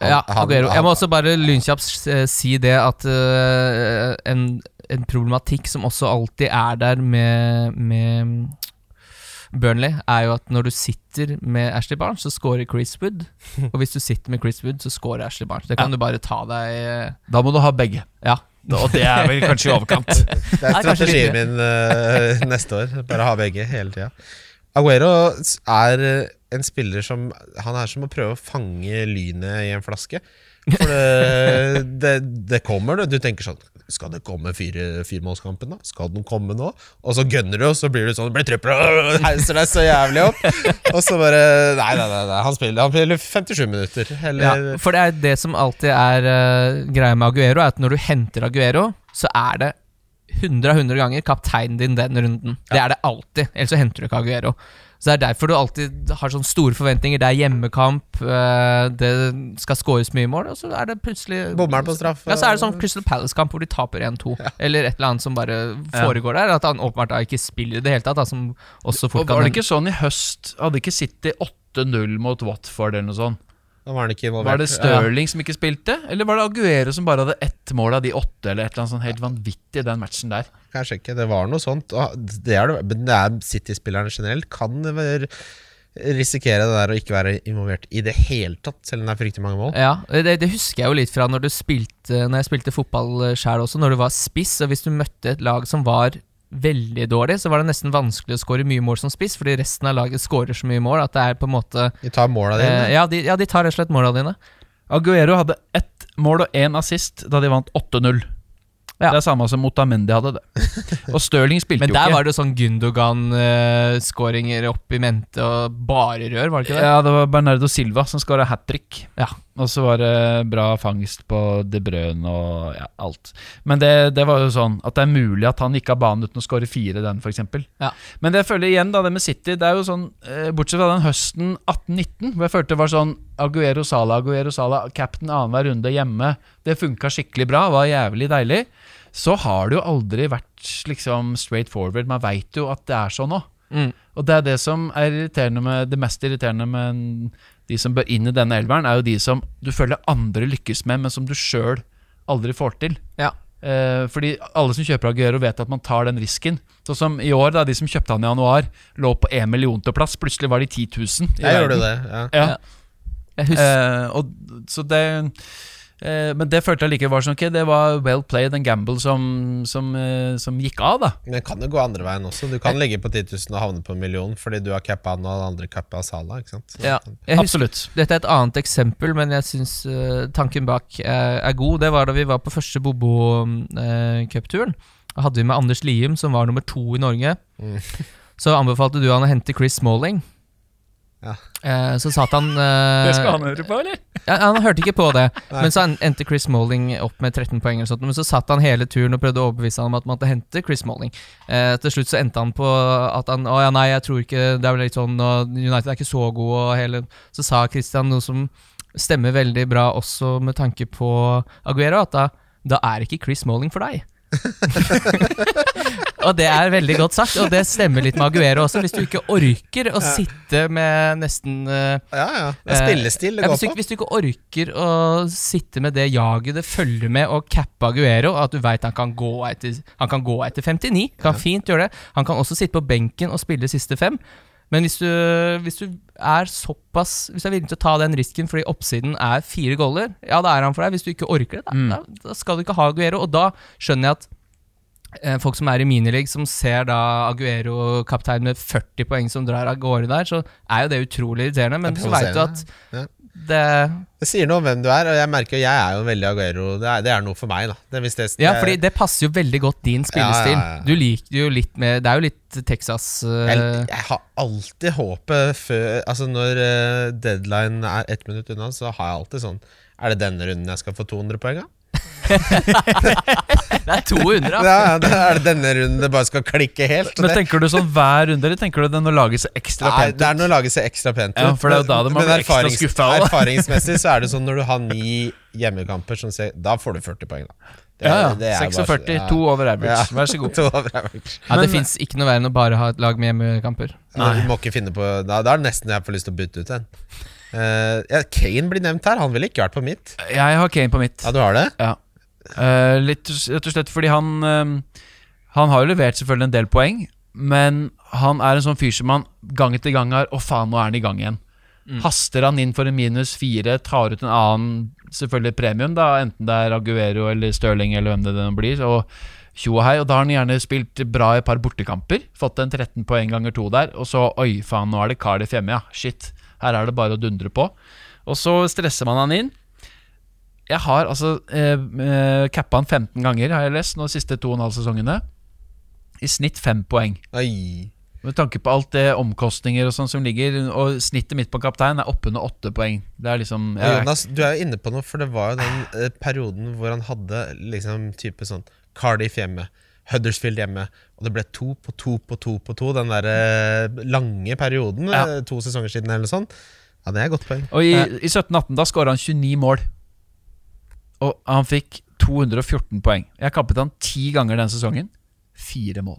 C: Han-
D: Ja, Aguero. Jeg må også bare lynkjapt eh, si det at uh, en, en problematikk som også alltid er der med, med Burnley, er jo at når du sitter med Ashley Barnes, så scorer Chris Wood. <laughs> Og hvis du sitter med Chris Wood, så scorer Ashley Barnes. Det kan du bare ta deg eh,
E: Da må du ha begge.
D: Ja.
E: Og det er vel kanskje i overkant. <laughs>
C: Det er strategien min uh, neste år. Bare ha begge hele tida. Aguero er eh, en spiller som Han er som å prøve å fange lynet i en flaske. For det, <laughs> det, det kommer, det. Du tenker sånn Skal det komme fire, firemålskampen, da? Skal den komme nå? Og så gønner du, og så blir du sånn Blir tripper, og <laughs> heiser deg så jævlig opp. <laughs> Og så bare Nei, nei, nei, nei han, spiller, han spiller 57 minutter.
D: Ja, for det er det som alltid er uh, greia med Aguero, er at når du henter Aguero, så er det 100 av 100 ganger kapteinen din den runden. Det er det alltid, ellers så henter du ikke Aguero. Så det er derfor du alltid har sånne store forventninger. Det er hjemmekamp, eh, det skal skåres mye mål, og så er det plutselig
C: Bommer på straff?
D: Ja, så er det sånn Crystal Palace-kamp hvor de taper 1-2, eller et eller annet som bare foregår der. At han åpenbart da ikke spiller i det hele tatt, da, som også fort
E: Og var det ikke sånn i høst? Hadde ikke City 8-0 mot Watford eller noe sånt?
C: Da var han ikke.
E: Var det Stirling som ikke spilte? Eller var det Aguero som bare hadde ett mål av de åtte? Eller et eller annet sånt helt vanvittig i den matchen der
C: Kanskje ikke, det var noe sånt. Det er, det- men det er City-spillerne generelt kan være- risikere det der å ikke være involvert i det hele tatt, selv om det er fryktelig mange mål.
D: Ja, det, det husker jeg jo litt fra når du spilte Når jeg spilte fotball sjøl også, når du var spiss, og hvis du møtte et lag som var veldig dårlig, så var det nesten vanskelig å skåre mye mål som spiss, fordi resten av laget skårer så mye mål at det er på en måte
C: De tar måla
D: eh,
C: dine.
D: ja, de, ja, de tar rett og slett måla dine.
E: Aguero hadde ett mål og én assist da de vant 8-0.
D: Ja.
E: Det er samme som Otamendi hadde det. <laughs> Og Stirling spilte jo ikke.
D: Men der var det sånn Gundogan-skåringer opp i mente og bare rør, var det ikke det?
E: Ja, det var Bernardo Silva som skåra hat trick.
D: Ja.
E: Og så var det bra fangst på De Brøn og ja, alt. Men det, det var jo sånn at det er mulig at han gikk av banen uten å skåre fire, den f.eks.
D: Ja.
E: Men det jeg føler igjen, da, det med City, det er jo sånn eh, Bortsett fra den høsten 18-19, hvor jeg følte det var sånn Aguero Sala, Aguero Sala, captain annenhver runde hjemme. Det funka skikkelig bra, var jævlig deilig. Så har det jo aldri vært liksom straight forward. Man veit jo at det er sånn nå.
D: Mm.
E: Og det er det som er irriterende med Det mest irriterende med de som bør inn i denne elveren, er jo de som du føler andre lykkes med, men som du sjøl aldri får til.
D: Ja.
E: Eh, fordi alle som kjøper Aguero, vet at man tar den risken. Sånn som i år, da de som kjøpte han i januar, lå på én million til plass. Plutselig var de 10 000. i
C: Jeg gjorde det. Ja.
E: Ja.
D: Jeg husker,
E: Eh, og, så det eh, Men det følte jeg likevel var sånn Ok, det var well played, and gamble som, som, eh, som gikk av, da.
C: Men det kan jo gå andre veien også. Du kan ligge på 10 000 og havne på en million fordi du har cappa han og den andre cappa Sala. Ikke sant? Så-
D: ja. jeg
E: Absolutt.
D: dette er et annet eksempel, men jeg syns tanken bak er, er god. Det var da vi var på første Bobo-cupturen. Da hadde vi med Anders Lium, som var nummer to i Norge.
C: Mm.
D: Så anbefalte du han å hente Chris Smalling.
C: Ja.
D: Eh, så satt han eh,
E: høre på, eller?
D: ja, Han hørte ikke på det,
C: Nei.
D: men så endte Chris Smalling opp med 13 poeng. eller sånt, Men så satt han hele turen og prøvde å overbevise ham om at man måtte hente Chris Smalling. Eh, til slutt så endte han på at han Å ja, nei, jeg tror ikke Det er vel litt sånn og United er ikke så gode, og hele Så sa Christian noe som stemmer veldig bra også med tanke på Aguero, at da, da er ikke Chris Smalling for deg. <laughs> og det er veldig godt sagt, og det stemmer litt med Aguero også. Hvis du ikke orker å sitte med nesten uh,
C: Ja, ja. Det er spillestil det
D: ja,
C: går på.
D: hvis du ikke orker å sitte med det jaget det følger med å cappe Aguero, at du veit han, kan gå etter- han kan gå etter 59, kan fint gjøre det. Han kan også sitte på benken og spille siste fem. Men hvis du, hvis du er såpass Hvis du er villig til å ta den risken fordi oppsiden er fire goller, ja, da er han for deg. Hvis du ikke orker det, da,
E: Mm.
D: da, da skal du ikke ha Aguero. Og da skjønner jeg at eh, folk som er i minileague, som ser da Aguero kaptein med 40 poeng som drar av gårde der, så er jo det utrolig irriterende. Men
C: Det
D: så veit du at. Det
C: Det sier noe om hvem du er, og jeg merker jeg er jo veldig Aguero. Det er, det er noe for meg, da. Det, det,
D: Ja, fordi det passer jo veldig godt din spillestil.
C: Ja, ja.
D: Du liker jo litt med Det er jo litt Texas uh...
C: jeg, jeg har alltid håpet før Altså Når uh, deadline er ett minutt unna, så har jeg alltid sånn Er det denne runden jeg skal få 200 poeng av?
D: Det er 200, da!
C: Ja, ja, det er det denne runden det bare skal klikke helt?
E: Men
C: det,
E: Tenker du sånn hver runde, eller tenker du den å lage seg ekstra
C: nei,
E: pent
C: det er
E: noe
C: å lage seg ekstra pent ut.
E: Ja, for det er jo da det må
C: Men
E: bli ekstra skuffa.
C: Erfaringsmessig så er det sånn når du har ni hjemmekamper, som ser, da får du 40 poeng. da Det-
E: Ja, ja.
C: 46. bare-
E: 46,
C: ja.
E: to over average.
C: Ja.
E: Vær så god. <laughs>
C: To over average.
D: Ja, det fins ikke noe verre enn å bare ha et lag med hjemmekamper.
C: Nei. Du må ikke finne på Da, da er det nesten jeg får lyst til å bytte ut en. Eh, ja, Kane blir nevnt her. Han ville ikke vært på mitt.
E: Jeg har Kane på mitt.
C: Ja, du har det?
E: Ja. Uh, litt rett og slett fordi han uh, Han har jo levert selvfølgelig en del poeng, men han er en sånn fyr som man gang etter gang har Å, faen, nå er han i gang igjen. Haster han inn for en minus fire, tar ut en annen selvfølgelig premium, da enten det er Aguero eller Stirling eller hvem det nå blir. Og tjo og hei, og da har han gjerne spilt bra i et par bortekamper. Fått en 13 poeng ganger to der, og så oi, faen, nå er det Cardiff hjemme, ja. Shit. Her er det bare å dundre på. Og så stresser man han inn. Jeg har altså eh, eh, cappa han 15 ganger, har jeg lest, nå de siste to og en halv sesongene. I snitt fem poeng.
C: Oi.
E: Med tanke på alt det omkostninger og sånn som ligger, og snittet mitt på kaptein er oppunder åtte poeng. Det er liksom jeg,
C: Jonas, du er jo inne på noe, for det var jo den eh, perioden hvor han hadde liksom type sånn Cardiff hjemme, Huddersfield hjemme, og det ble to på to på to på to. Den der eh, lange perioden,
E: Ja.
C: eh, to sesonger siden eller noe sånt. Ja, det er et godt poeng.
E: Og i, i 17-18 da skåra han 29 mål. Og han fikk 214 poeng. Jeg kappet han ti ganger den sesongen. Fire mål.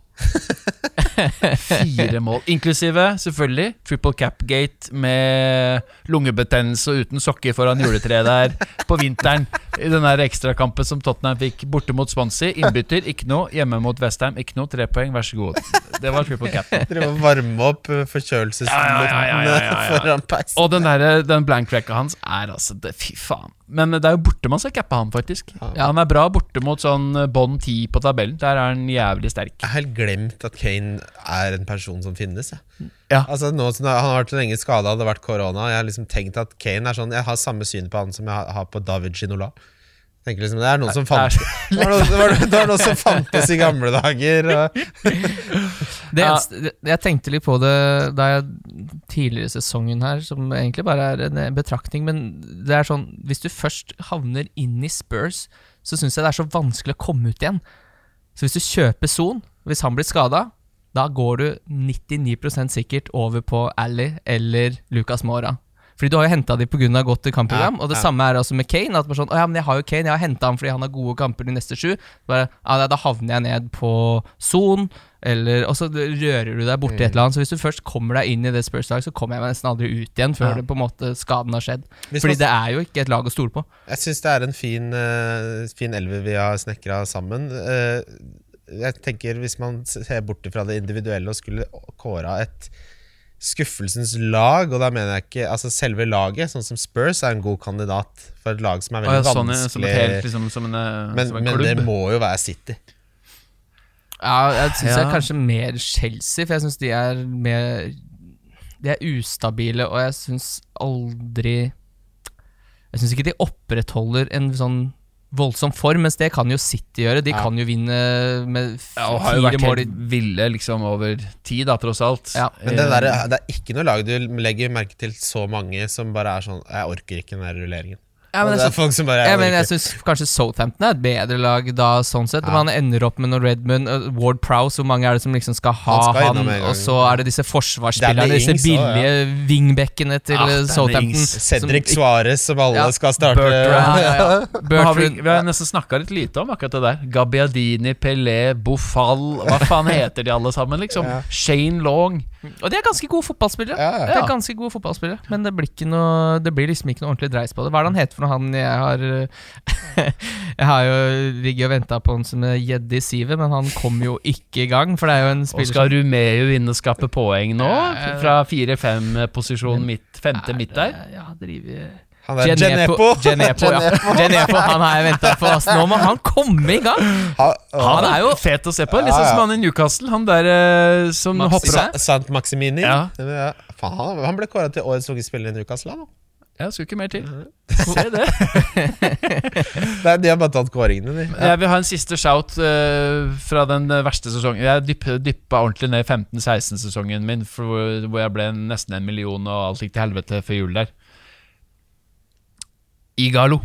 E: Fire mål. Inklusive, selvfølgelig, triple cap-gate med lungebetennelse og uten sokker foran juletreet der på vinteren. I den ekstrakampen som Tottenham fikk borte mot Swansea. Innbytter, ikke noe. Hjemme mot Westham, ikke noe. Tre poeng, vær så god. Det var triple cap.
C: Dere må varme opp eh, forkjølelsesluften
E: Ja, ja, ja,
C: foran peisen.
E: Og den, der, den blank tracka hans er altså det, Fy faen. Men det er jo borte man skal cappe han, faktisk.
D: Ja.
E: Han er bra borte mot sånn bånn 10 på tabellen. Der er han jævlig sterk.
C: Jeg er helt glemt at Kane er en person som finnes. Jeg.
E: Ja.
C: Altså nå Han har vært lenge skada, det har vært korona. Jeg har liksom tenkt at Kane er sånn Jeg har samme syn på han som jeg har- på David Ginola. Tenker liksom, det er noen som
E: er-
C: fant Det var noe, <laughs> det var, det var noe som fantes i gamle dager. <laughs>
D: Det eneste, jeg tenkte litt på det da jeg tidligere i sesongen her, som egentlig bare er en eh, betraktning, men det er sånn Hvis du først havner inn i Spurs, så syns jeg det er så vanskelig å komme ut igjen. Så hvis du kjøper Son, hvis han blir skada, da går du 99% sikkert over på Ally eller Lucas Mora. Fordi du har jo henta dem pga. godt kampprogram.
C: Ja,
D: og det
C: ja.
D: samme er også med Kane. At man sånn, å ja, men jeg har jo Kane, jeg har henta ham fordi han har gode kamper de neste sju. Bare, ja, da havner jeg ned på Son, eller Og så rører du deg borti et eller annet. Så hvis du først kommer deg inn i det Spurs-laget, så kommer jeg meg nesten aldri ut igjen før det på en måte skaden har skjedd.
C: Hvis
D: Fordi
C: man-
D: det er jo ikke et lag å stole på.
C: Jeg syns det er en fin, uh, fin elver vi har snekra sammen. Eh, jeg tenker Hvis man ser bort fra det individuelle og skulle kåra et skuffelsens lag, og da mener jeg ikke Altså selve laget, sånn som Spurs, er en god kandidat for et lag som er
E: Å, ja,
C: veldig
E: sånn,
C: vanskelig.
E: som helt liksom, som en, eh,
C: men,
E: som en
C: men det må jo være City.
D: Ja, jeg syns
E: Ja.
D: jeg kanskje mer Chelsea, for jeg syns de er mer De er ustabile, og jeg syns aldri Jeg syns ikke de opprettholder en sånn voldsom form, mens det kan jo City gjøre. De
C: Ja.
D: kan jo vinne med f-
E: Ja, har jo
D: fire
E: vært
D: mål
E: helt ville liksom over tid, da, tross alt.
D: Ja.
C: Men det, der, det er ikke noe lag du legger merke til så mange som bare er sånn Jeg orker ikke den der rulleringen.
D: Ja, men jeg
C: det er
D: syns-
C: folk som bare
D: ja,
C: jeg
D: men jeg syns kanskje Southampton er et bedre lag da, sånn sett.
C: Ja.
D: Man ender opp med noe Redmond, uh, Ward Prowse, hvor mange er det som liksom skal ha
C: Han skal
D: han? og så er det disse forsvarsspillerne, disse
C: Ings ja.
D: billige wingbackene til
E: Ah,
D: uh, Southampton.
C: Cedric
D: som-
C: Suarez, som alle
D: Ja,
C: skal starte
D: Bertrand, ja, ja. <laughs>
E: Har vi, vi har nesten snakka litt lite om akkurat det der. Gabbiadini, Pelé, Bofall Hva faen heter de alle sammen, liksom?
C: Ja.
E: Shane Long.
D: Og de er ganske gode fotballspillere.
C: Ja, ja.
D: De er ganske gode fotballspillere Men det blir, ikke noe, det blir liksom ikke noe ordentlig dreis på det. Hva er det han heter for noe, han jeg har <laughs> Jeg har jo ligget og venta på han som er gjedde i sivet, men han kom jo ikke i gang. For det er jo en spiller Og
E: skal Rumeu inn og skape poeng nå? Fra 4-5-posisjon midt, femte midt der?
D: Ja, driver
C: Han er Genepo.
D: Genepo, ja. Genepo, han har jeg venta på. Altså, Nå må han komme i gang! Han er jo
E: fet å se på. Litt sånn som han i Newcastle. Han der eh, som
D: Maxi-
E: hopper
C: av. Sant Maximini.
E: Ja.
C: Ja. Faen, han, han ble kåra til årets unge spiller i Newcastle. Han.
E: Ja, skulle ikke mer til. Se det. <laughs>
C: Nei, de har bare tatt kåringene, de.
E: Jeg vil ha en siste shout uh, fra den eh, verste sesongen. Jeg dypp, dyppa ordentlig ned i 15-16-sesongen min, for, hvor jeg ble nesten en million, og alt gikk til helvete før jul der. Igalo.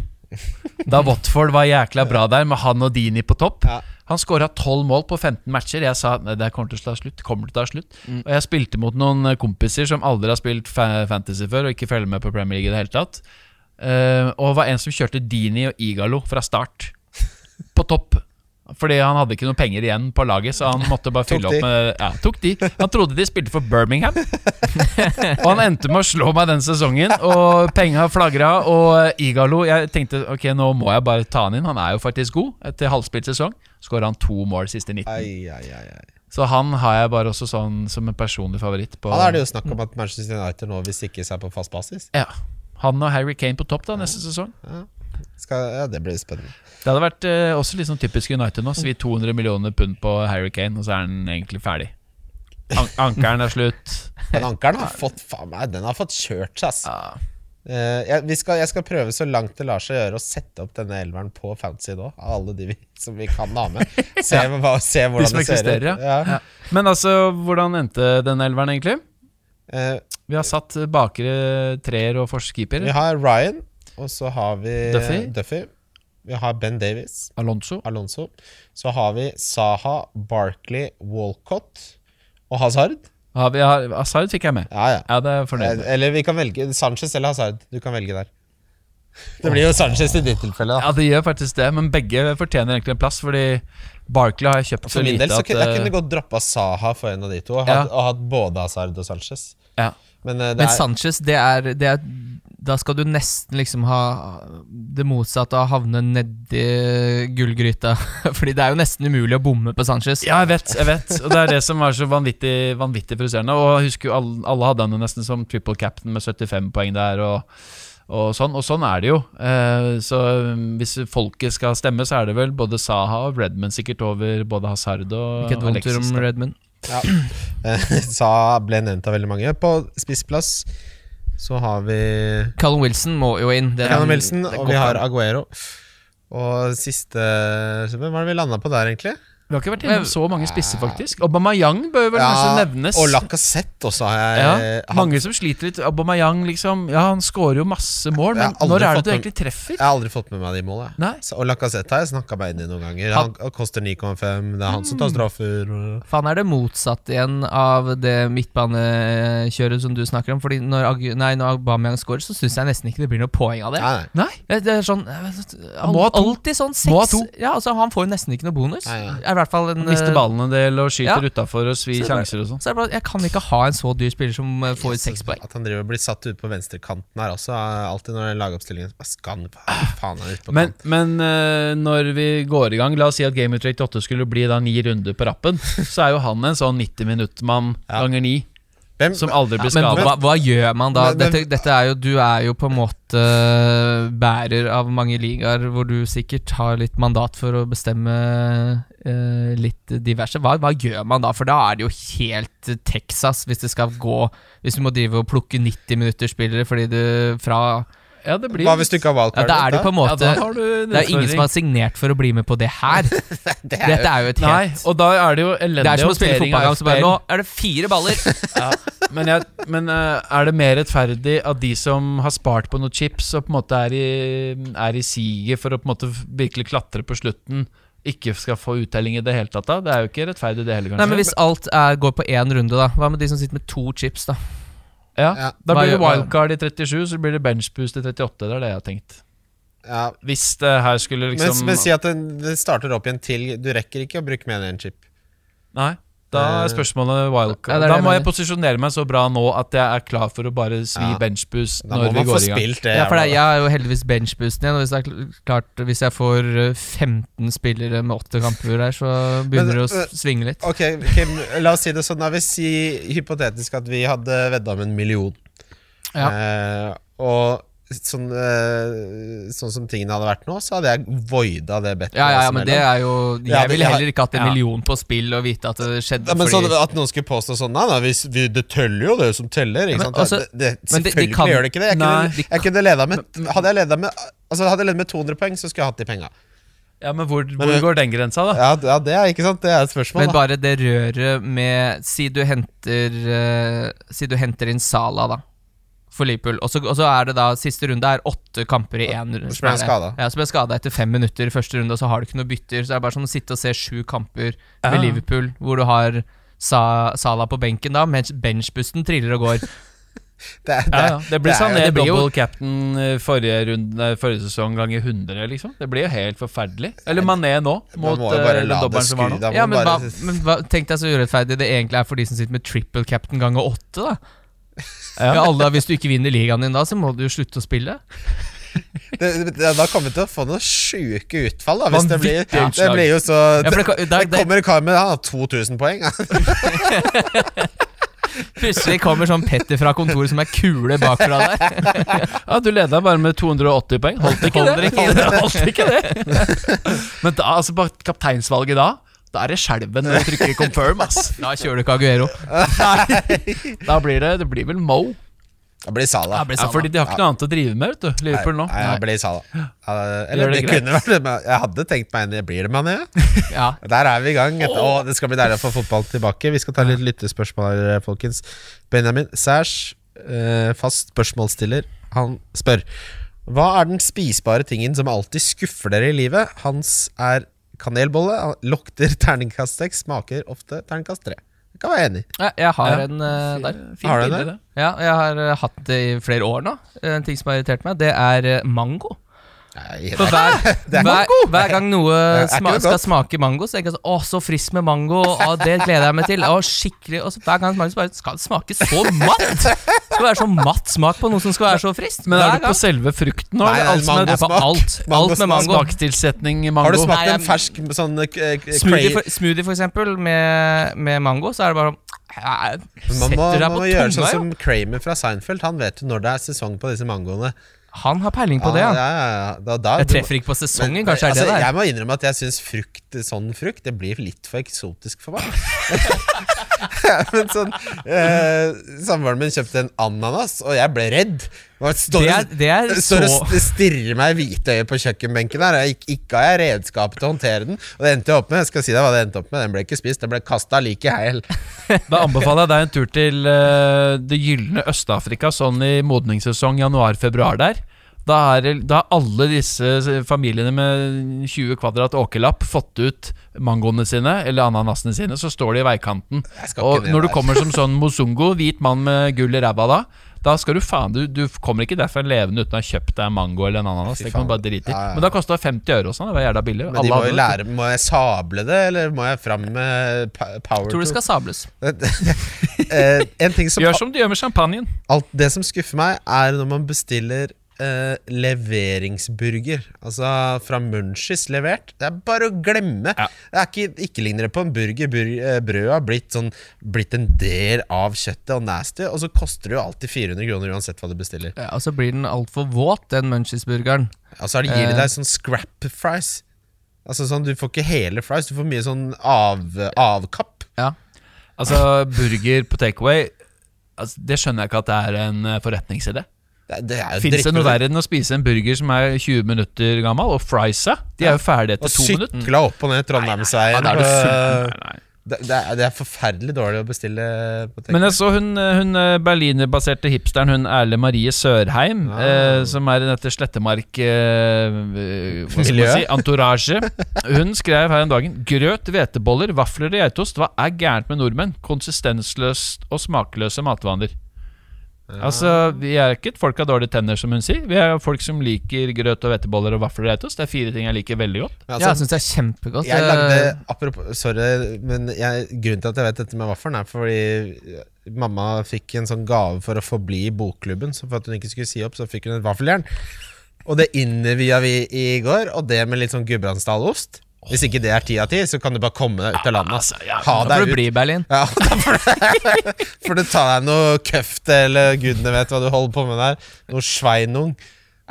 E: Da Watford var jækla bra der, med han og Dini på topp.
C: Ja.
E: Han skåra 12 mål på 15 matcher. Jeg sa det kommer til å ta slutt. Kommer til å ta slutt Og jeg spilte mot noen eh, kompiser som aldri har spilt fa fantasy før, og ikke følger med på Premier League i det hele tatt. Uh, og var en som kjørte Dini og Igalo fra start. På topp. Fordi han hadde ikke noe penger igjen på laget, så han måtte bare fylle opp med Ja, tok de. Han trodde de spilte for Birmingham. <laughs> og han endte med å slå meg den sesongen, og penga flagra. Og Igalo Jeg tenkte ok, nå må jeg bare ta han inn. Han er jo faktisk god. Etter halvspilt sesong skåra han to mål siste 19.
C: Ai, ai, ai.
E: Så han har jeg bare også sånn som en personlig favoritt. På,
C: Han er det jo snakk om at Manchester United nå vil sikre seg på fast basis.
E: Ja. Han og Harry Kane på topp da neste sesong.
C: Skal, ja, Det blir spennende.
E: Det hadde vært eh, også sånn typisk United nå. Svi 200 millioner pund på Harry Kane, og så er han egentlig ferdig. An <laughs> ankeren er slutt.
C: Men ankeren har fått faen meg, den har fått kjørt seg, altså.
E: Ja.
C: Uh, jeg, vi skal, jeg skal prøve så langt det lar seg gjøre å sette opp denne elveren på Fancy nå. Av alle de vi, som vi kan ha med. <laughs> Se, hva, se hvordan
E: de
C: det ser ut.
E: ja.
C: Ja.
E: Men altså, hvordan endte den elveren, egentlig?
C: Uh,
E: Vi har satt bakere, treer og forskeeper.
C: vi har Ryan, og så har vi
E: Duffy.
C: Vi har Ben Davies,
E: Alonso.
C: Alonso. Så har vi Saha, Barkley, Walcott og Hazard.
E: Ja, vi, har, Hazard fikk jeg med.
C: Ja, ja.
E: Ja, det er fornøyd.
C: Eller vi kan velge Sanchez eller Hazard. Du kan velge der. Det blir jo Sanchez i ditt tilfelle, da.
E: Ja, det gjør faktisk det, men begge fortjener egentlig en plass, fordi Barkley har jeg kjøpt så lite
C: del så
E: at
C: jeg
E: eh,
C: kunne godt droppa Saha for en av de to, og
E: Ja.
C: hatt, og hatt både Hazard og Sanchez.
E: ja.
C: Men, det
D: Men
C: er,
D: Sanchez, det er, det er Da skal du nesten liksom ha det motsatte av å havne nedi gullgryta. <laughs> Fordi det er jo nesten umulig å bomme på Sanchez.
E: Ja, jeg vet, jeg vet. Og det er det som var så vanvittig, vanvittig frustrerende. Og jeg husker jo alle, alle hadde han jo nesten som triple captain med 75 poeng der. Og, og sånn Og sånn er det jo. Eh, så um, hvis folket skal stemme, så er det vel både Saha og Redman sikkert over både Hazard og
D: Ikke et vondt ord om
E: Redman.
D: Redmond.
C: eh, <laughs> Saha ble nevnt av veldig mange. På spissplass så har vi
D: Callum Wilson må jo inn. Det
C: Callum Wilson, og vi har. Aguero. Og siste Hvem var det vi landa på der, egentlig?
E: Vi har ikke vært innom så mange spisser, faktisk. Aubameyang bør vel kanskje nevnes.
C: Og Lacassette også har jeg
E: ja,
C: han-
E: mange som sliter litt. Aubameyang, liksom. Ja, han skårer jo masse mål, men når er det du
C: med-
E: egentlig treffer?
C: Jeg har aldri fått med meg de målene.
E: Nei.
C: Så- Og Lacassette har jeg snakka meg inn i noen ganger. Han koster 9,5. Det er han som tar straffer.
D: Faen, er det motsatt igjen av det midtbanekjøret som du snakker om. Fordi når, nei, når Aubameyang skårer, så syns jeg nesten ikke det blir noe poeng av det.
C: Nei, nei.
E: Nei.
D: Det er sånn al
E: må ha to.
D: Alltid sånn seks. Ja, altså Han får jo nesten ikke noe bonus.
C: Nei, nei.
D: Er i hvert fall en
E: Mister
D: eh,
E: ballen en del og skyter
D: ja.
E: utafor og svir
D: er
E: sjanser og sånn.
D: Så Jeg kan ikke ha en så dyr spiller som eh, får seks poeng.
C: At han driver og blir satt ut på venstrekanten her også. Alltid når det er lagoppstillingen skal faen er han ute på
E: Men,
C: kant?
E: men eh, når vi går i gang, la oss si at Game of 38 skulle bli da ni runder på rappen, så er jo han en sånn 90 minuttmann
C: Ja.
E: ganger ni,
C: Hvem,
E: som aldri blir
D: Men
E: Ja,
D: hva, hva gjør man da?
C: Men- men-
D: dette, dette er jo, du er jo på en måte eh, bærer av mange ligaer hvor du sikkert har litt mandat for å bestemme uh, litt diverse. Hva, hva gjør man da? For da er det jo helt Texas hvis det skal gå Hvis du må drive og plukke 90 minutter spillere fordi du fra
E: Ja, det blir
C: Hva hvis du ikke har
D: Ja. Da er det på en
E: Ja,
D: måte
E: da har du en
D: Det er ingen som har signert for å bli med på det her. <laughs>
C: det er
D: Dette er jo et
E: Nei,
D: helt
E: og da er det jo
D: Det er som å spille fotballkamp som bare Nå er det fire baller! <laughs>
E: Ja, men jeg, men eh, er det mer rettferdig at de som har spart på noen chips og på en måte er i, er i siget for å på en måte virkelig klatre på slutten, ikke skal få uttelling i det hele tatt? da? Det er jo ikke rettferdig, det heller, kanskje.
D: Nei, men Hvis alt er, går på én runde, da hva med de som sitter med to chips? da?
E: Ja,
C: Ja.
E: Da blir det wildcard i 37, så blir det benchboost i 38. Det er det jeg har tenkt.
C: ja.
E: Hvis det her skulle liksom
C: men si at den, det starter opp igjen til Du rekker ikke å bruke mer enn én chip.
E: Nei. Da er spørsmålet wildcard.
D: ja, det er det da
E: må jeg
D: jeg
E: posisjonere meg så bra nå at jeg er klar for å bare svi
C: Ja.
E: benchboost når vi går i gang.
C: spilt det.
D: Ja, for det, Jeg er jo heldigvis benchboosten igjen. Og hvis, det er klart, hvis jeg får eh, 15 spillere med åtte kamper der, så begynner det å svinge litt.
C: Ok, Kim, la oss si det sånn. Da vil si hypotetisk at vi hadde vedda om en million. Eh, og sånn, eh, sånn som tingene hadde vært nå, så hadde jeg voida det bettet.
D: Ja, ja, ja, men det er jo Jeg
C: Ja,
D: ville heller ikke hatt en million på spill og vite at det skjedde
C: ja, men
D: fordi
C: At noen skulle påstå sånn Nei, nei vi, vi, det teller jo det som teller. Ikke
D: Ja, men
C: sant?
D: altså-
C: det, det,
D: selvfølgelig de- de kan-
C: gjør det ikke det. Jeg
E: Nei.
C: kunne, jeg kunne leda med Hadde jeg leda med Altså hadde jeg ledet med 200 poeng, så skulle jeg hatt de penga.
E: Ja, men hvor,
C: Men
E: hvor
C: det-
E: går den grensa, da?
C: Ja, ja, det er ikke sant. Det er et spørsmål.
D: Men
C: da.
D: bare det røret med Si du henter uh, Si du henter inn Sala, da. For Liverpool. Og så, og så er det da Siste runde er åtte kamper i én runde.
C: så ble han skadet.
D: Ja, så ble skada etter fem minutter i første runde, og så har du ikke noe bytter. Så det er bare som å sitte og se sju kamper med
E: Ja.
D: Liverpool, hvor du har Sa Sala på benken da, mens benchbussen triller og går. <laughs>
C: det, er- det,
E: Ja, ja. Det blir sånn
D: det blir jo-
E: double captain eh, forrige, runde, forrige sesong ganger 100, liksom. Det blir jo helt forferdelig. Eller Mané nå, mot
C: må
E: eh,
C: bare la det
E: som
C: skru.
E: nå.
D: Ja,
C: men,
D: men, hva,
C: bare
D: men hva, tenk deg så urettferdig det egentlig er for de som sitter med triple captain ganger åtte, da.
E: Ja.
D: Ja, alle, hvis du ikke vinner ligaen din da, så må du slutte å spille.
C: det, det, Da kommer vi til å få noen sjuke utfall, da. Hvis det blir, det blir jo så
D: Ja, det,
C: Det
D: det,
C: kommer en kar med han har 2000 poeng. <laughs>
D: plutselig kommer sånn Petter fra kontoret som er kule bakfra der. <laughs>
E: Ja, du leda bare med 280 poeng. Holdt ikke
D: Holdt
E: det?
D: ikke det.
E: Holdt ikke det. <laughs> Men da, altså kapteinsvalget da Da er det skjelven når du trykker 'confirm', ass. <laughs>
D: Da kjører du ikke Aguero.
E: Da blir det Det blir vel Mo.
C: Det blir Sala.
D: Ja, blir
E: Ja, fordi de har ikke noe annet å drive med, vet du. Liverpool nå.
C: Nei, det blir Sala. Eller
E: Gjør det
C: det,
E: greit.
C: kunne vært men Jeg hadde tenkt meg en Blir det Mané? <laughs>
D: Ja.
C: Der er vi i gang. Etter, å, det skal bli deilig å få fotball tilbake. Vi skal ta litt lyttespørsmål her, folkens. Benjamin Sæsj, eh, fast spørsmålsstiller, han spør Hva er den spisbare tingen som alltid skuffer dere i livet? Hans er kanelbolle, lukter terningkast seks, smaker ofte terningkast tre. Jeg kan være enig.
D: Ja, jeg har
E: Ja.
D: en uh, der.
E: Fint
C: Har du det.
D: Ja, jeg har eh, hatt det i flere år nå. En ting som har irritert meg, det er eh, mango.
C: Nei,
D: For hver,
C: Det er
D: hver, <laughs> hver gang noe sma skal smake mango, så tenker jeg sånn Å, så frisk med mango. Å, det gleder jeg meg til. Å, skikkelig Og så hver gang smaker, så bare Skal det smake så matt? Det skal være så matt smak på noe som skal være så friskt.
E: Men er du på selve frukten nå?
C: Nei,
E: eller alt er
D: på alt. Alt med mango.
E: Smaktilsetning i mango?
C: Har du smakt
D: Nei,
C: en fersk sånn uh,
D: Smoothie for, smoothie, for eksempel, med, med mango, så er det bare ja,
C: Man må, man må
D: tunga,
C: gjøre
D: sånn
C: som Kramer fra Seinfeld. Han vet jo når det er sesong på disse mangoene.
D: Han har peiling på det,
C: ja.
D: ja.
C: ja, ja. Da, da,
D: Jeg treffer ikke på sesongen,
C: Men-
D: kanskje er
C: altså,
D: det der.
C: Jeg må innrømme at jeg syns frukt, sånn frukt Det blir litt for eksotisk for meg. <laughs> <laughs> Men sånn eh, Samboeren min kjøpte en ananas, og jeg ble redd. Står,
D: Det er, det er
C: står
D: så
C: og stirrer meg i hvitøyet på kjøkkenbenken her. og Ikke, ikke har jeg redskapet til å håndtere den. Og det endte jeg opp med Jeg skal si deg hva det endte opp med Den ble ikke spist, den ble kasta like heil. <laughs>
E: Da anbefaler jeg deg en tur til uh, det gylne Øst-Afrika sånn i modningssesong januar-februar der. Da har alle disse familiene med 20 kvadrat åkerlapp fått ut mangoene sine, eller ananasene sine, så står de i veikanten. Og når du kommer som sånn mozungo, hvit mann med gull i ræva da, da skal du faen Du, du kommer ikke derfra levende uten å ha kjøpt deg en mango eller en ananas. Det kan du bare drite i.
C: Ja, ja.
E: Men da kosta det 50 øre og sånn. Det var jævla billig.
C: Men de
E: Alle
C: må jo lære Må jeg sable det, eller må jeg fram med power
D: Tror det skal sables. <laughs>
C: Eh, en ting som
E: Gjør som du gjør med champagnen.
C: alt, Det som skuffer meg, er når man bestiller eh, leveringsburger. Altså fra Munchies levert. Det er bare å glemme.
E: Ja.
C: Det er ikke, ikke ligner det på en burger. Bur eh, brødet har blitt, sånn, blitt en del av kjøttet og nasty, og så koster det jo alltid 400 kroner uansett hva du bestiller.
D: Ja, og så blir den altfor våt, den Munchies-burgeren.
C: Og så gir de
D: Eh.
C: deg sånn scrap fries. Altså sånn, Du får ikke hele fries, du får mye sånn av, avkapp.
D: Ja.
E: Altså, burger på takeaway altså, Det skjønner jeg ikke at det er en forretningside forretningsidé. Fins det noe verre enn å spise en burger som er 20 minutter gammel, og friesa? De er jo ferdige
C: Og
E: etter to minutter.
C: sykla opp og ned Trondheimsveien.
E: Nei, nei.
C: Det, det, er, det er forferdelig dårlig å bestille på.
E: Men jeg så hun, hun eh, berlinerbaserte hipsteren, hun Erle Marie Sørheim,
C: Ah.
E: eh, som er i dette Slettemark eh, eh, Hva skal man si? Entourage. Hun skrev her en dagen Grøt, hveteboller, vafler og geitost. Hva er gærent med nordmenn? Konsistensløst og smakløse matvaner. Altså, Vi er ikke et folk av dårlige tenner, som hun sier. Vi er folk som liker grøt og hveteboller og vafler og geitost. Det er fire ting jeg liker veldig godt.
C: Ja,
D: ja, jeg
C: synes
D: syns det er kjempegodt.
C: jeg
D: eh,
C: lagde Apropos, sorry, men jeg, grunnen til at jeg vet dette med vaffelen, er fordi mamma fikk en sånn gave for å forbli i bokklubben. Så for at hun ikke skulle si opp, så fikk hun et vaffeljern. Og det innvia vi i går, og det med litt sånn Gudbrandsdalost. Hvis ikke det er ti av ti, så kan du bare komme deg ut av landet.
E: Altså, ja,
C: ha
D: Da får du bli i Berlin.
C: Ja, <laughs> da får du, får du ta deg noe køft, eller gudene vet hva du holder på med der. Noe sveinung.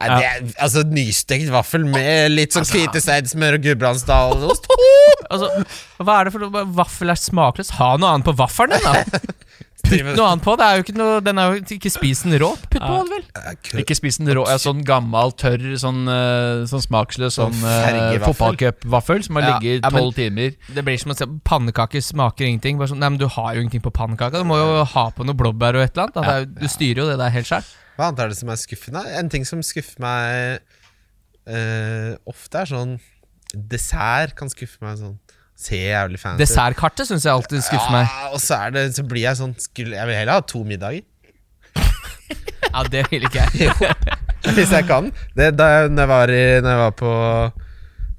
C: Nei, det er, altså Nystekt vaffel med litt sånn hvitesteinsmør og gudbrandsdalost.
D: Altså, hva er det for noe? Vaffel er smakløst. Ha noe annet på vaffelen, din, da. <laughs> Putt noe annet på. Det er jo ikke noe Den er jo ikke spis den rå. Putt på den, vel.
E: Ikke spis den rå. Ja, sånn gammel, tørr, sånn, eh, sånn smaksløs sånn uh, fotballcupvaffel som har
D: Ja,
E: ligget
D: ja, men-
E: tolv timer.
D: Det blir som å se Pannekaker smaker ingenting. Bare sånn, nei, men Du har jo ingenting på pannekaka. Du må jo ha på noe blåbær og et eller annet. Da. Det er du styrer jo det der helt sjøl.
C: Hva annet er det som er skuffende? En ting som skuffer meg uh, ofte, er sånn Dessert kan skuffe meg sånn. Se jævlig fancy ut.
D: Dessertkartet syns jeg alltid skuffer meg.
C: Ja, og så, er det, så blir jeg sånn skulle, Jeg vil heller ha to middager. <laughs>
D: Ja, det vil ikke jeg. <laughs>
C: Hvis jeg kan. Det, da jeg, når, jeg var i, når jeg var på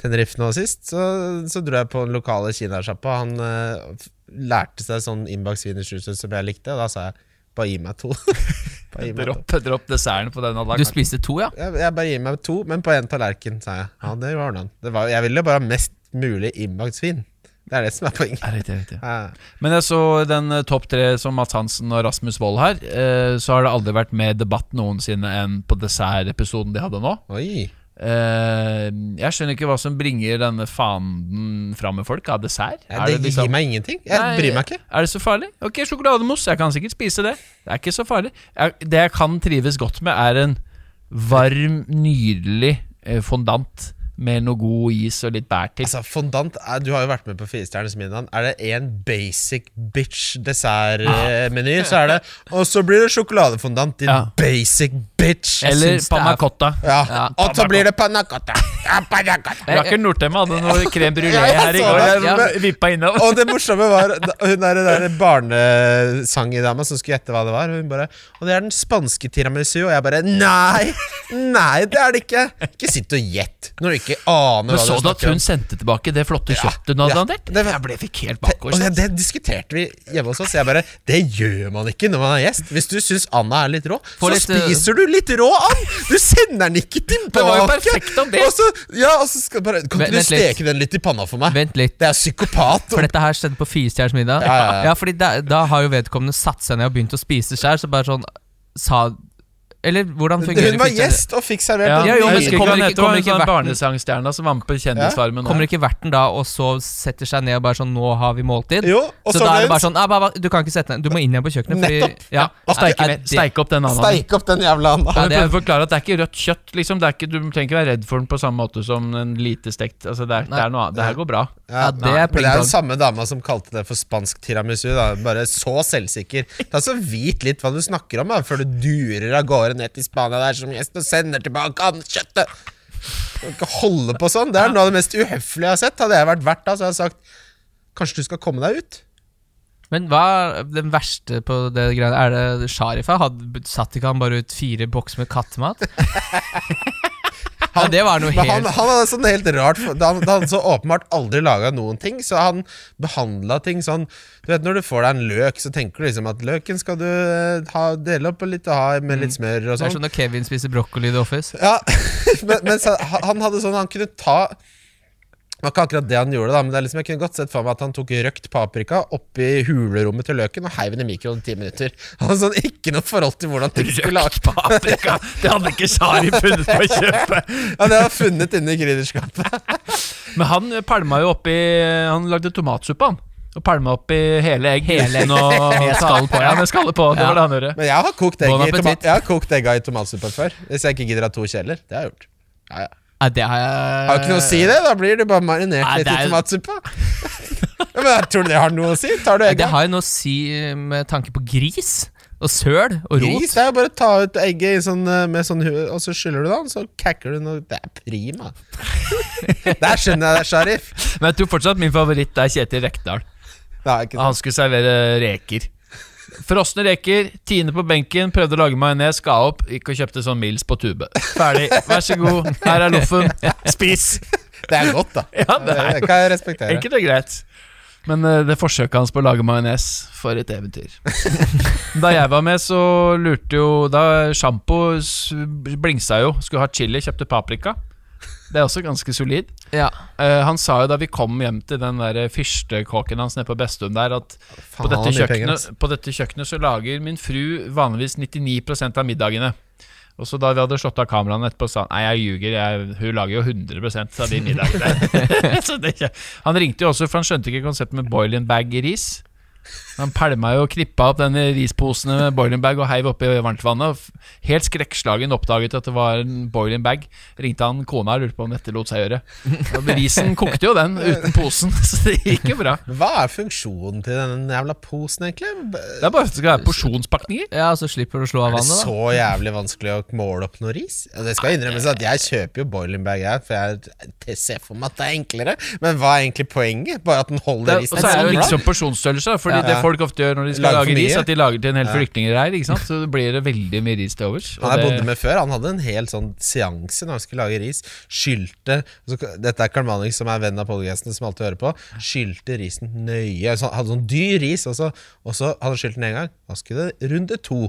C: Tenerife nå sist, så, så dro jeg på den lokale kinasjappa. Han uh, lærte seg sånn innbakt svinersjuice som jeg likte, og da sa jeg bare gi meg to. <laughs> gi meg to.
E: Dropp, dropp desserten på den.
D: Du spiste to, ja?
C: Jeg, jeg bare gir meg to, men på én tallerken, sa jeg. Ja, det var han. Det var, jeg ville bare ha mest mulig innbakt svin. Det er det som er poenget.
E: Er riktig, riktig.
C: Ja.
E: Men jeg så den eh, topp tre som Mats Hansen og Rasmus Wold her. eh, så har det aldri vært mer debatt noensinne enn på dessertepisoden de hadde nå.
C: Oi.
E: Eh, jeg skjønner ikke hva som bringer denne fanen fram med folk av dessert.
C: Ja,
E: Er
C: det
E: liksom-
C: gir meg ingenting. Jeg
E: Nei,
C: bryr meg ikke.
E: Er det så farlig? Ok, sjokolademousse, jeg kan sikkert spise det. Det er ikke så farlig. Jeg, det jeg kan trives godt med, er en varm, nydelig eh, fondant med noe god is og litt bær til.
C: Altså, Fondant er, Du har jo vært med på Firestjerners middag. Er det en basic bitch dessertmeny, så er det Og så blir det sjokoladefondant, din
E: Ja.
C: basic bitch.
E: Eller
D: er-
E: panna cotta.
C: Ja.
D: Ja.
C: Og så blir det panna cotta. Ja, panna cotta.
E: Rakker Nortem hadde noe crème brulé her i går. Jeg
C: Ja.
E: vippa innover.
C: Og det morsomme var Hun der, der barnesangdama som skulle gjette hva det var. Hun bare Og det er den spanske tiramisu. Og jeg bare Nei! Nei, det er det ikke! Ikke sitt og gjett når du ikke aner
E: Men
C: hva
E: så
C: du
E: du at hun
C: om.
E: sendte tilbake det flotte kjøttet hun hadde
C: ja.
E: dandert?
C: Det-
E: Jeg ble fikk helt bakover.
C: det, det diskuterte vi hjemme hos oss. Jeg bare Det gjør man ikke når man er gjest. Hvis du syns Anna er litt rå,
D: Få
C: så
D: litt, uh,
C: spiser du litt rå and! Du sender den ikke tilbake!
E: Det var jo perfekt om det.
C: Og så, ja, og så skal bare Kan ikke du
D: steke litt.
C: den litt i panna for meg?
D: Vent litt.
C: Det er psykopat.
D: For dette her skjedde på Firestjerners middag.
C: Ja, ja, ja.
D: fordi da, da har jo vedkommende satt seg ned og begynt å spise skjær, så bare sånn Sa Eller hvordan fungerer
C: Hun var gjest og fikk servert
E: Ja,
D: Ja, jo, men kommer ikke- kommer ikke
E: sånn
D: verten-
E: barnesangstjerne som var med på Kjendisfarmen.
D: Kommer ikke verten da og så setter seg ned og bare sånn 'Nå har vi måltid'?
C: Jo, og
D: så,
C: så
D: da er det bare sånn ah, ba, ba, Du kan ikke sette Du må inn igjen på kjøkkenet. Fordi, ja,
E: Og steike,
D: Er
E: steike opp den ananen.
C: Steik opp den jævla anda.
D: Ja, det er-
E: forklare at det er ikke rødt kjøtt. Liksom. Det er ikke, du trenger ikke være redd for den på samme måte som en lite stekt. Altså, det, er, det, er noe, det her går bra.
D: Ja, det er
C: men det er jo samme dama som kalte det for spansk tiramisu. Da. Bare så selvsikker. Ta så Vit litt hva du snakker om, da, før du durer av gårde ned til Spania der som gjest og sender tilbake andekjøttet. kjøttet ikke holde på sånn. Det er noe av det mest uhøflige jeg har sett. Hadde jeg vært vert da, så hadde jeg sagt Kanskje du skal komme deg ut?
D: Men hva er den verste på det greiene? Er det Sharifa? Hadde, satt ikke han bare ut fire bokser med kattemat? <laughs> ja, det var noe
C: helt... han, han hadde sånn helt rart han, hadde han så åpenbart aldri laga noen ting, så han behandla ting sånn Du vet Når du får deg en løk, så tenker du liksom at løken skal du eh, ha, dele opp litt og ha med litt smør og
D: Det er
C: sånn.
D: når Kevin spiser brokkoli i The Office.
C: Ja, <laughs> men, men så, han hadde sånn Han kunne ta det var ikke akkurat det han gjorde, da men det er liksom jeg kunne godt sett for meg at han tok røkt paprika oppi hulerommet til løken og heiv den i mikroen i ti minutter. <laughs> Han sånn ikke noe forhold til hvordan ting skulle lages.
E: paprika! Det hadde ikke Shari funnet på å kjøpe. <laughs>
C: Ja, det var funnet inni krydderskapet. <laughs>
E: Men han pælma jo oppi Han lagde tomatsuppe, han. Og pælma oppi hele egg.
D: Hele
E: egg. og
D: med skall på, ja.
E: Med skallet på. Det var det han gjorde.
C: Men jeg har kokt egg, i,
D: tomat,
C: jeg har kokt egga i tomatsuppe før. Hvis jeg ikke gidder ha to kjeler. Det har jeg gjort. Ja, ja.
D: Nei, det har jeg
C: Har ikke noe å si det, da blir det bare marinert
D: Nei,
C: litt
D: det
C: i
D: er-
C: tomatsuppa. <laughs> ja, men jeg Tror du det har noe å si? Tar du
D: Det har jo noe å si med tanke på gris og søl og rot.
C: Gris, det er jo bare å ta ut egget i sånn, eh, med sånn hu- Og så skyller du det an, så kakker du noe Det er prima. <laughs> Der skjønner jeg det, Sharif.
E: Men jeg tror fortsatt min favoritt er Kjetil Rekdal. Han skulle servere reker. Frosne reker, Tine på benken, prøvde å lage majones, ga opp, gikk og kjøpte sånn Mills på tube. Ferdig. Vær så god, her er loffen. <laughs> Spis!
C: Det er godt, da.
E: Ja, det er
C: Det kan jeg respektere.
E: Enkelt og greit. Men eh, det forsøket hans på å lage majones, for et eventyr. <laughs> da jeg var med, så lurte jo Da sjampo blingsa jo. Skulle ha chili, kjøpte paprika. Det er også ganske solid.
D: Ja.
E: Uh, han sa jo da vi kom hjem til den der fyrstekåken hans nede på Bestuen der, at på dette, kjøkkenet, på dette kjøkkenet så lager min fru vanligvis 99% av middagene. Og så da vi hadde slått av kameraene etterpå, sa han nei, jeg ljuger, jeg, hun lager jo 100% av de middagene. <laughs> så det, han ringte jo også, for han skjønte ikke konseptet med boiling bag i ris. Han pælma jo og krippa opp denne risposene med boiling bag og heiv oppi varmtvannet. og Helt skrekkslagen oppdaget at det var en boiling bag. Ringte han kona og lurte på om dette lot seg gjøre. Og risen kokte jo den uten posen, <laughs> så det gikk jo bra.
C: Hva er funksjonen til den jævla posen, egentlig?
E: Det er bare at det skal være porsjonspakninger.
D: ja, så slipper du å slå av vannet.
C: Er det så jævlig vanskelig å måle opp noe ris? Det skal innrømmes at jeg kjøper jo boiling bag, her, for jeg ser for meg at det er enklere. Men hva er egentlig poenget? Bare at den
E: Det,
C: holder
E: og
C: risen
E: så er det jo liksom porsjonsstørrelse. Fordi
C: Ja.
E: det folk ofte gjør når de skal lage ris, at de lager til en hel
C: Ja.
E: flyktningreir. Så blir det veldig mye ris til overs.
C: Han jeg
E: det-
C: bodde med før, han hadde en hel sånn seanse når han skulle lage ris. Skylte så, Dette er Karl Manning, som er venn av podcasten, som alltid hører på. Skylte risen nøye. Så, hadde sånn dyr ris, og så, og så hadde han skylt den én gang. Da skulle det runde to.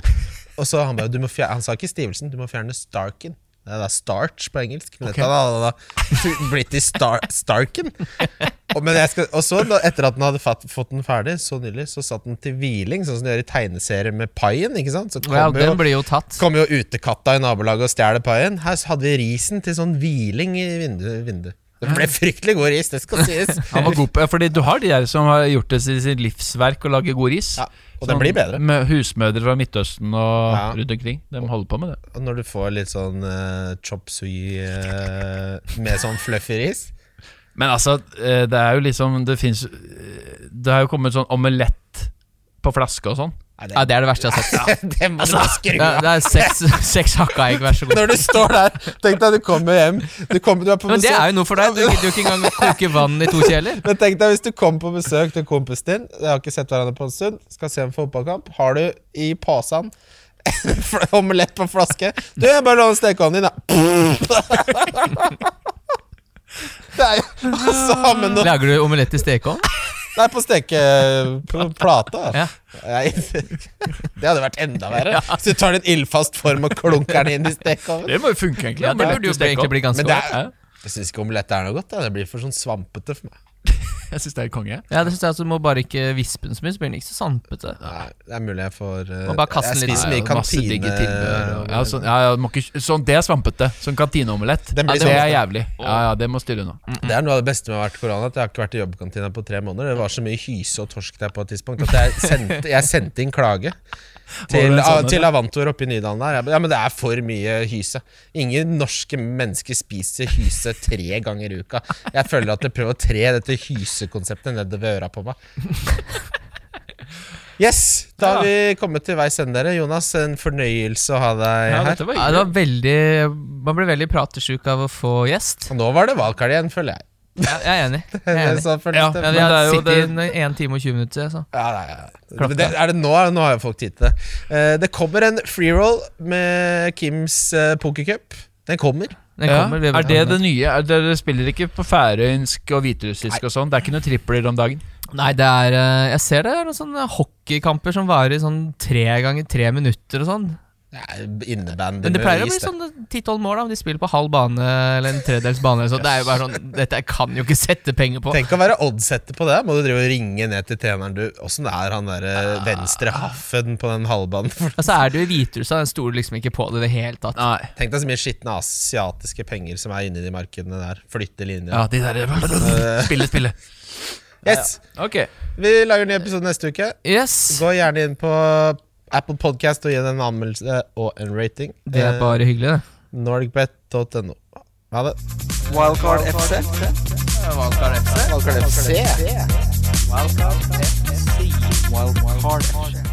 C: Og så han bare du må fjerne, Han sa ikke stivelsen, du må fjerne starken. Det er da starch på engelsk. Men dette hadde da blitt i star, starken. Og, men jeg skal, og så, etter at den hadde fatt, fått den ferdig, så nylig, så satt den til hviling, sånn som de gjør i tegneserier med paien. ikke sant? Så
D: Ja,
C: den jo,
D: blir jo tatt.
C: kommer jo utekatta i nabolaget og stjeler paien. Her så hadde vi risen til sånn hviling i vinduet. vinduet. Det ble fryktelig god ris, det skal sies. <laughs>
E: Han var god på Fordi du har de der som har gjort det til sitt livsverk å lage god ris.
C: Ja, og den blir bedre.
E: Med husmødre fra Midtøsten og
C: Ja.
E: rundt omkring. De holder på med det.
C: Og når du får litt sånn uh, chop sui uh, med sånn fluffy ris
E: Men altså, eh, det er jo liksom Det fins Det har jo kommet sånn omelett på flaske og sånn.
C: Nei,
D: Ja, Det er det verste jeg har sett. <laughs>
C: det må du bare skru
D: Det
C: av.
D: er, det er seks, <laughs> seks hakka egg, vær så god.
C: Når du står der, tenk deg du kommer hjem Du, kommer, du er på
D: Men det
C: besøk
D: er jo noe for deg. Du gidder jo ikke engang koke vann i to kjeler.
C: Men tenk deg hvis du kommer på besøk til kompisen din Jeg har ikke sett hverandre på en stund Skal se en fotballkamp Har du i posen <laughs> Omelett på flaske Du, jeg bare låner stekeovnen din da Det er jo <laughs> Altså, men, nå-
D: Lager du omelett i stekeovn?
C: Nei, på stekeplata.
D: Ja.
C: Nei, <laughs> Det hadde vært enda verre Hvis du tar en ildfast form og klunker den inn i stekeovnen
E: Det må jo funke, egentlig.
D: Ja, det burde jo egentlig bli ganske
C: Men det
D: godt.
C: er Jeg synes ikke omelett er noe godt da. Det blir for sånn svampete for meg
E: Jeg syns det er konge.
D: Ja, det synes jeg altså, Du må bare ikke vispe den så mye, så blir den ikke så sandpete.
C: Nei, det er mulig jeg får uh,
D: Må bare kaste
C: Jeg
D: litt.
C: spiser mye
E: Ja, masse digge
C: kantine
E: tilbehør og- Ja, sånn, ja, ja, må ikke, sånn, det er svampete. Sånn kantineomelett.
C: Den blir
E: Ja, det er
C: sånn.
E: jævlig. Ja, ja, det må styre unna.
C: Det er noe av det beste med å ha vært korona. At jeg har ikke vært i jobbkantina på tre måneder. Det var så mye hyse og torsk der på et tidspunkt at jeg sendte, jeg sendte inn klage. Til,
E: en sånn,
C: til Avantor oppe i Nydalen der. Jeg ba, Ja, men det er for mye hyse. Ingen norske mennesker spiser hyse tre ganger i uka. Jeg føler at jeg prøver å tre dette hysekonseptet nedover øra på meg. <laughs> Yes, da har vi kommet til veis ende, dere. Jonas, en fornøyelse å ha deg
E: Ja,
C: her.
E: var
D: Ja, det var veldig Man blir veldig pratesjuk av å få gjest.
C: Og nå var det valgkart igjen, føler jeg.
D: Ja, jeg er enig. <laughs> Jeg er enig.
E: Ja,
D: Ja, vi
E: det
D: har
E: er jo det-
D: i en time og 20 minutter. Så.
C: Ja, nei, ja. Det, er det nå, nå har jo folk tid til det. Eh, det kommer en freeroll med Kims uh, pokercup. Den kommer.
D: Den
E: Ja.
D: kommer,
E: Er det det nye? Er det, dere spiller ikke på færøysk og hviterussisk og sånn? Det er ikke noe tripler om dagen?
D: Nei, det er eh, Jeg ser det er noen sånne hockeykamper som varer sånn tre ganger tre minutter og sånn.
C: Ja, Innebandy
D: Men det pleier å bli sånn ti-tolv mål, da. om De spiller på halv bane eller en tredels bane. sånn. Det er jo bare sånn Dette kan jo ikke sette penger på.
C: Tenk å være oddsetter på det. Må du drive og ringe ned til treneren du Åssen er han derre venstre haffen på den halvbanen? <laughs>
D: altså er du i Hviterussland, den stoler liksom ikke på det i det hele tatt.
E: Nei.
C: Tenk deg så mye skitne asiatiske penger som er inni de markedene der. Flytte linja.
E: Ja, de der Spille, spille.
C: Yes!
E: Ok.
C: Vi lager en ny episode neste uke.
D: Yes,
C: Gå gjerne inn på Apple Podcast og gi den en anmeldelse og en rating.
D: det er bare hyggelig, det.
C: NordicBet.no. Ha det.
A: Wildcard FC.
B: Wildcard FC.
A: Wildcard FC. Wildcard FC. Wildcard FC.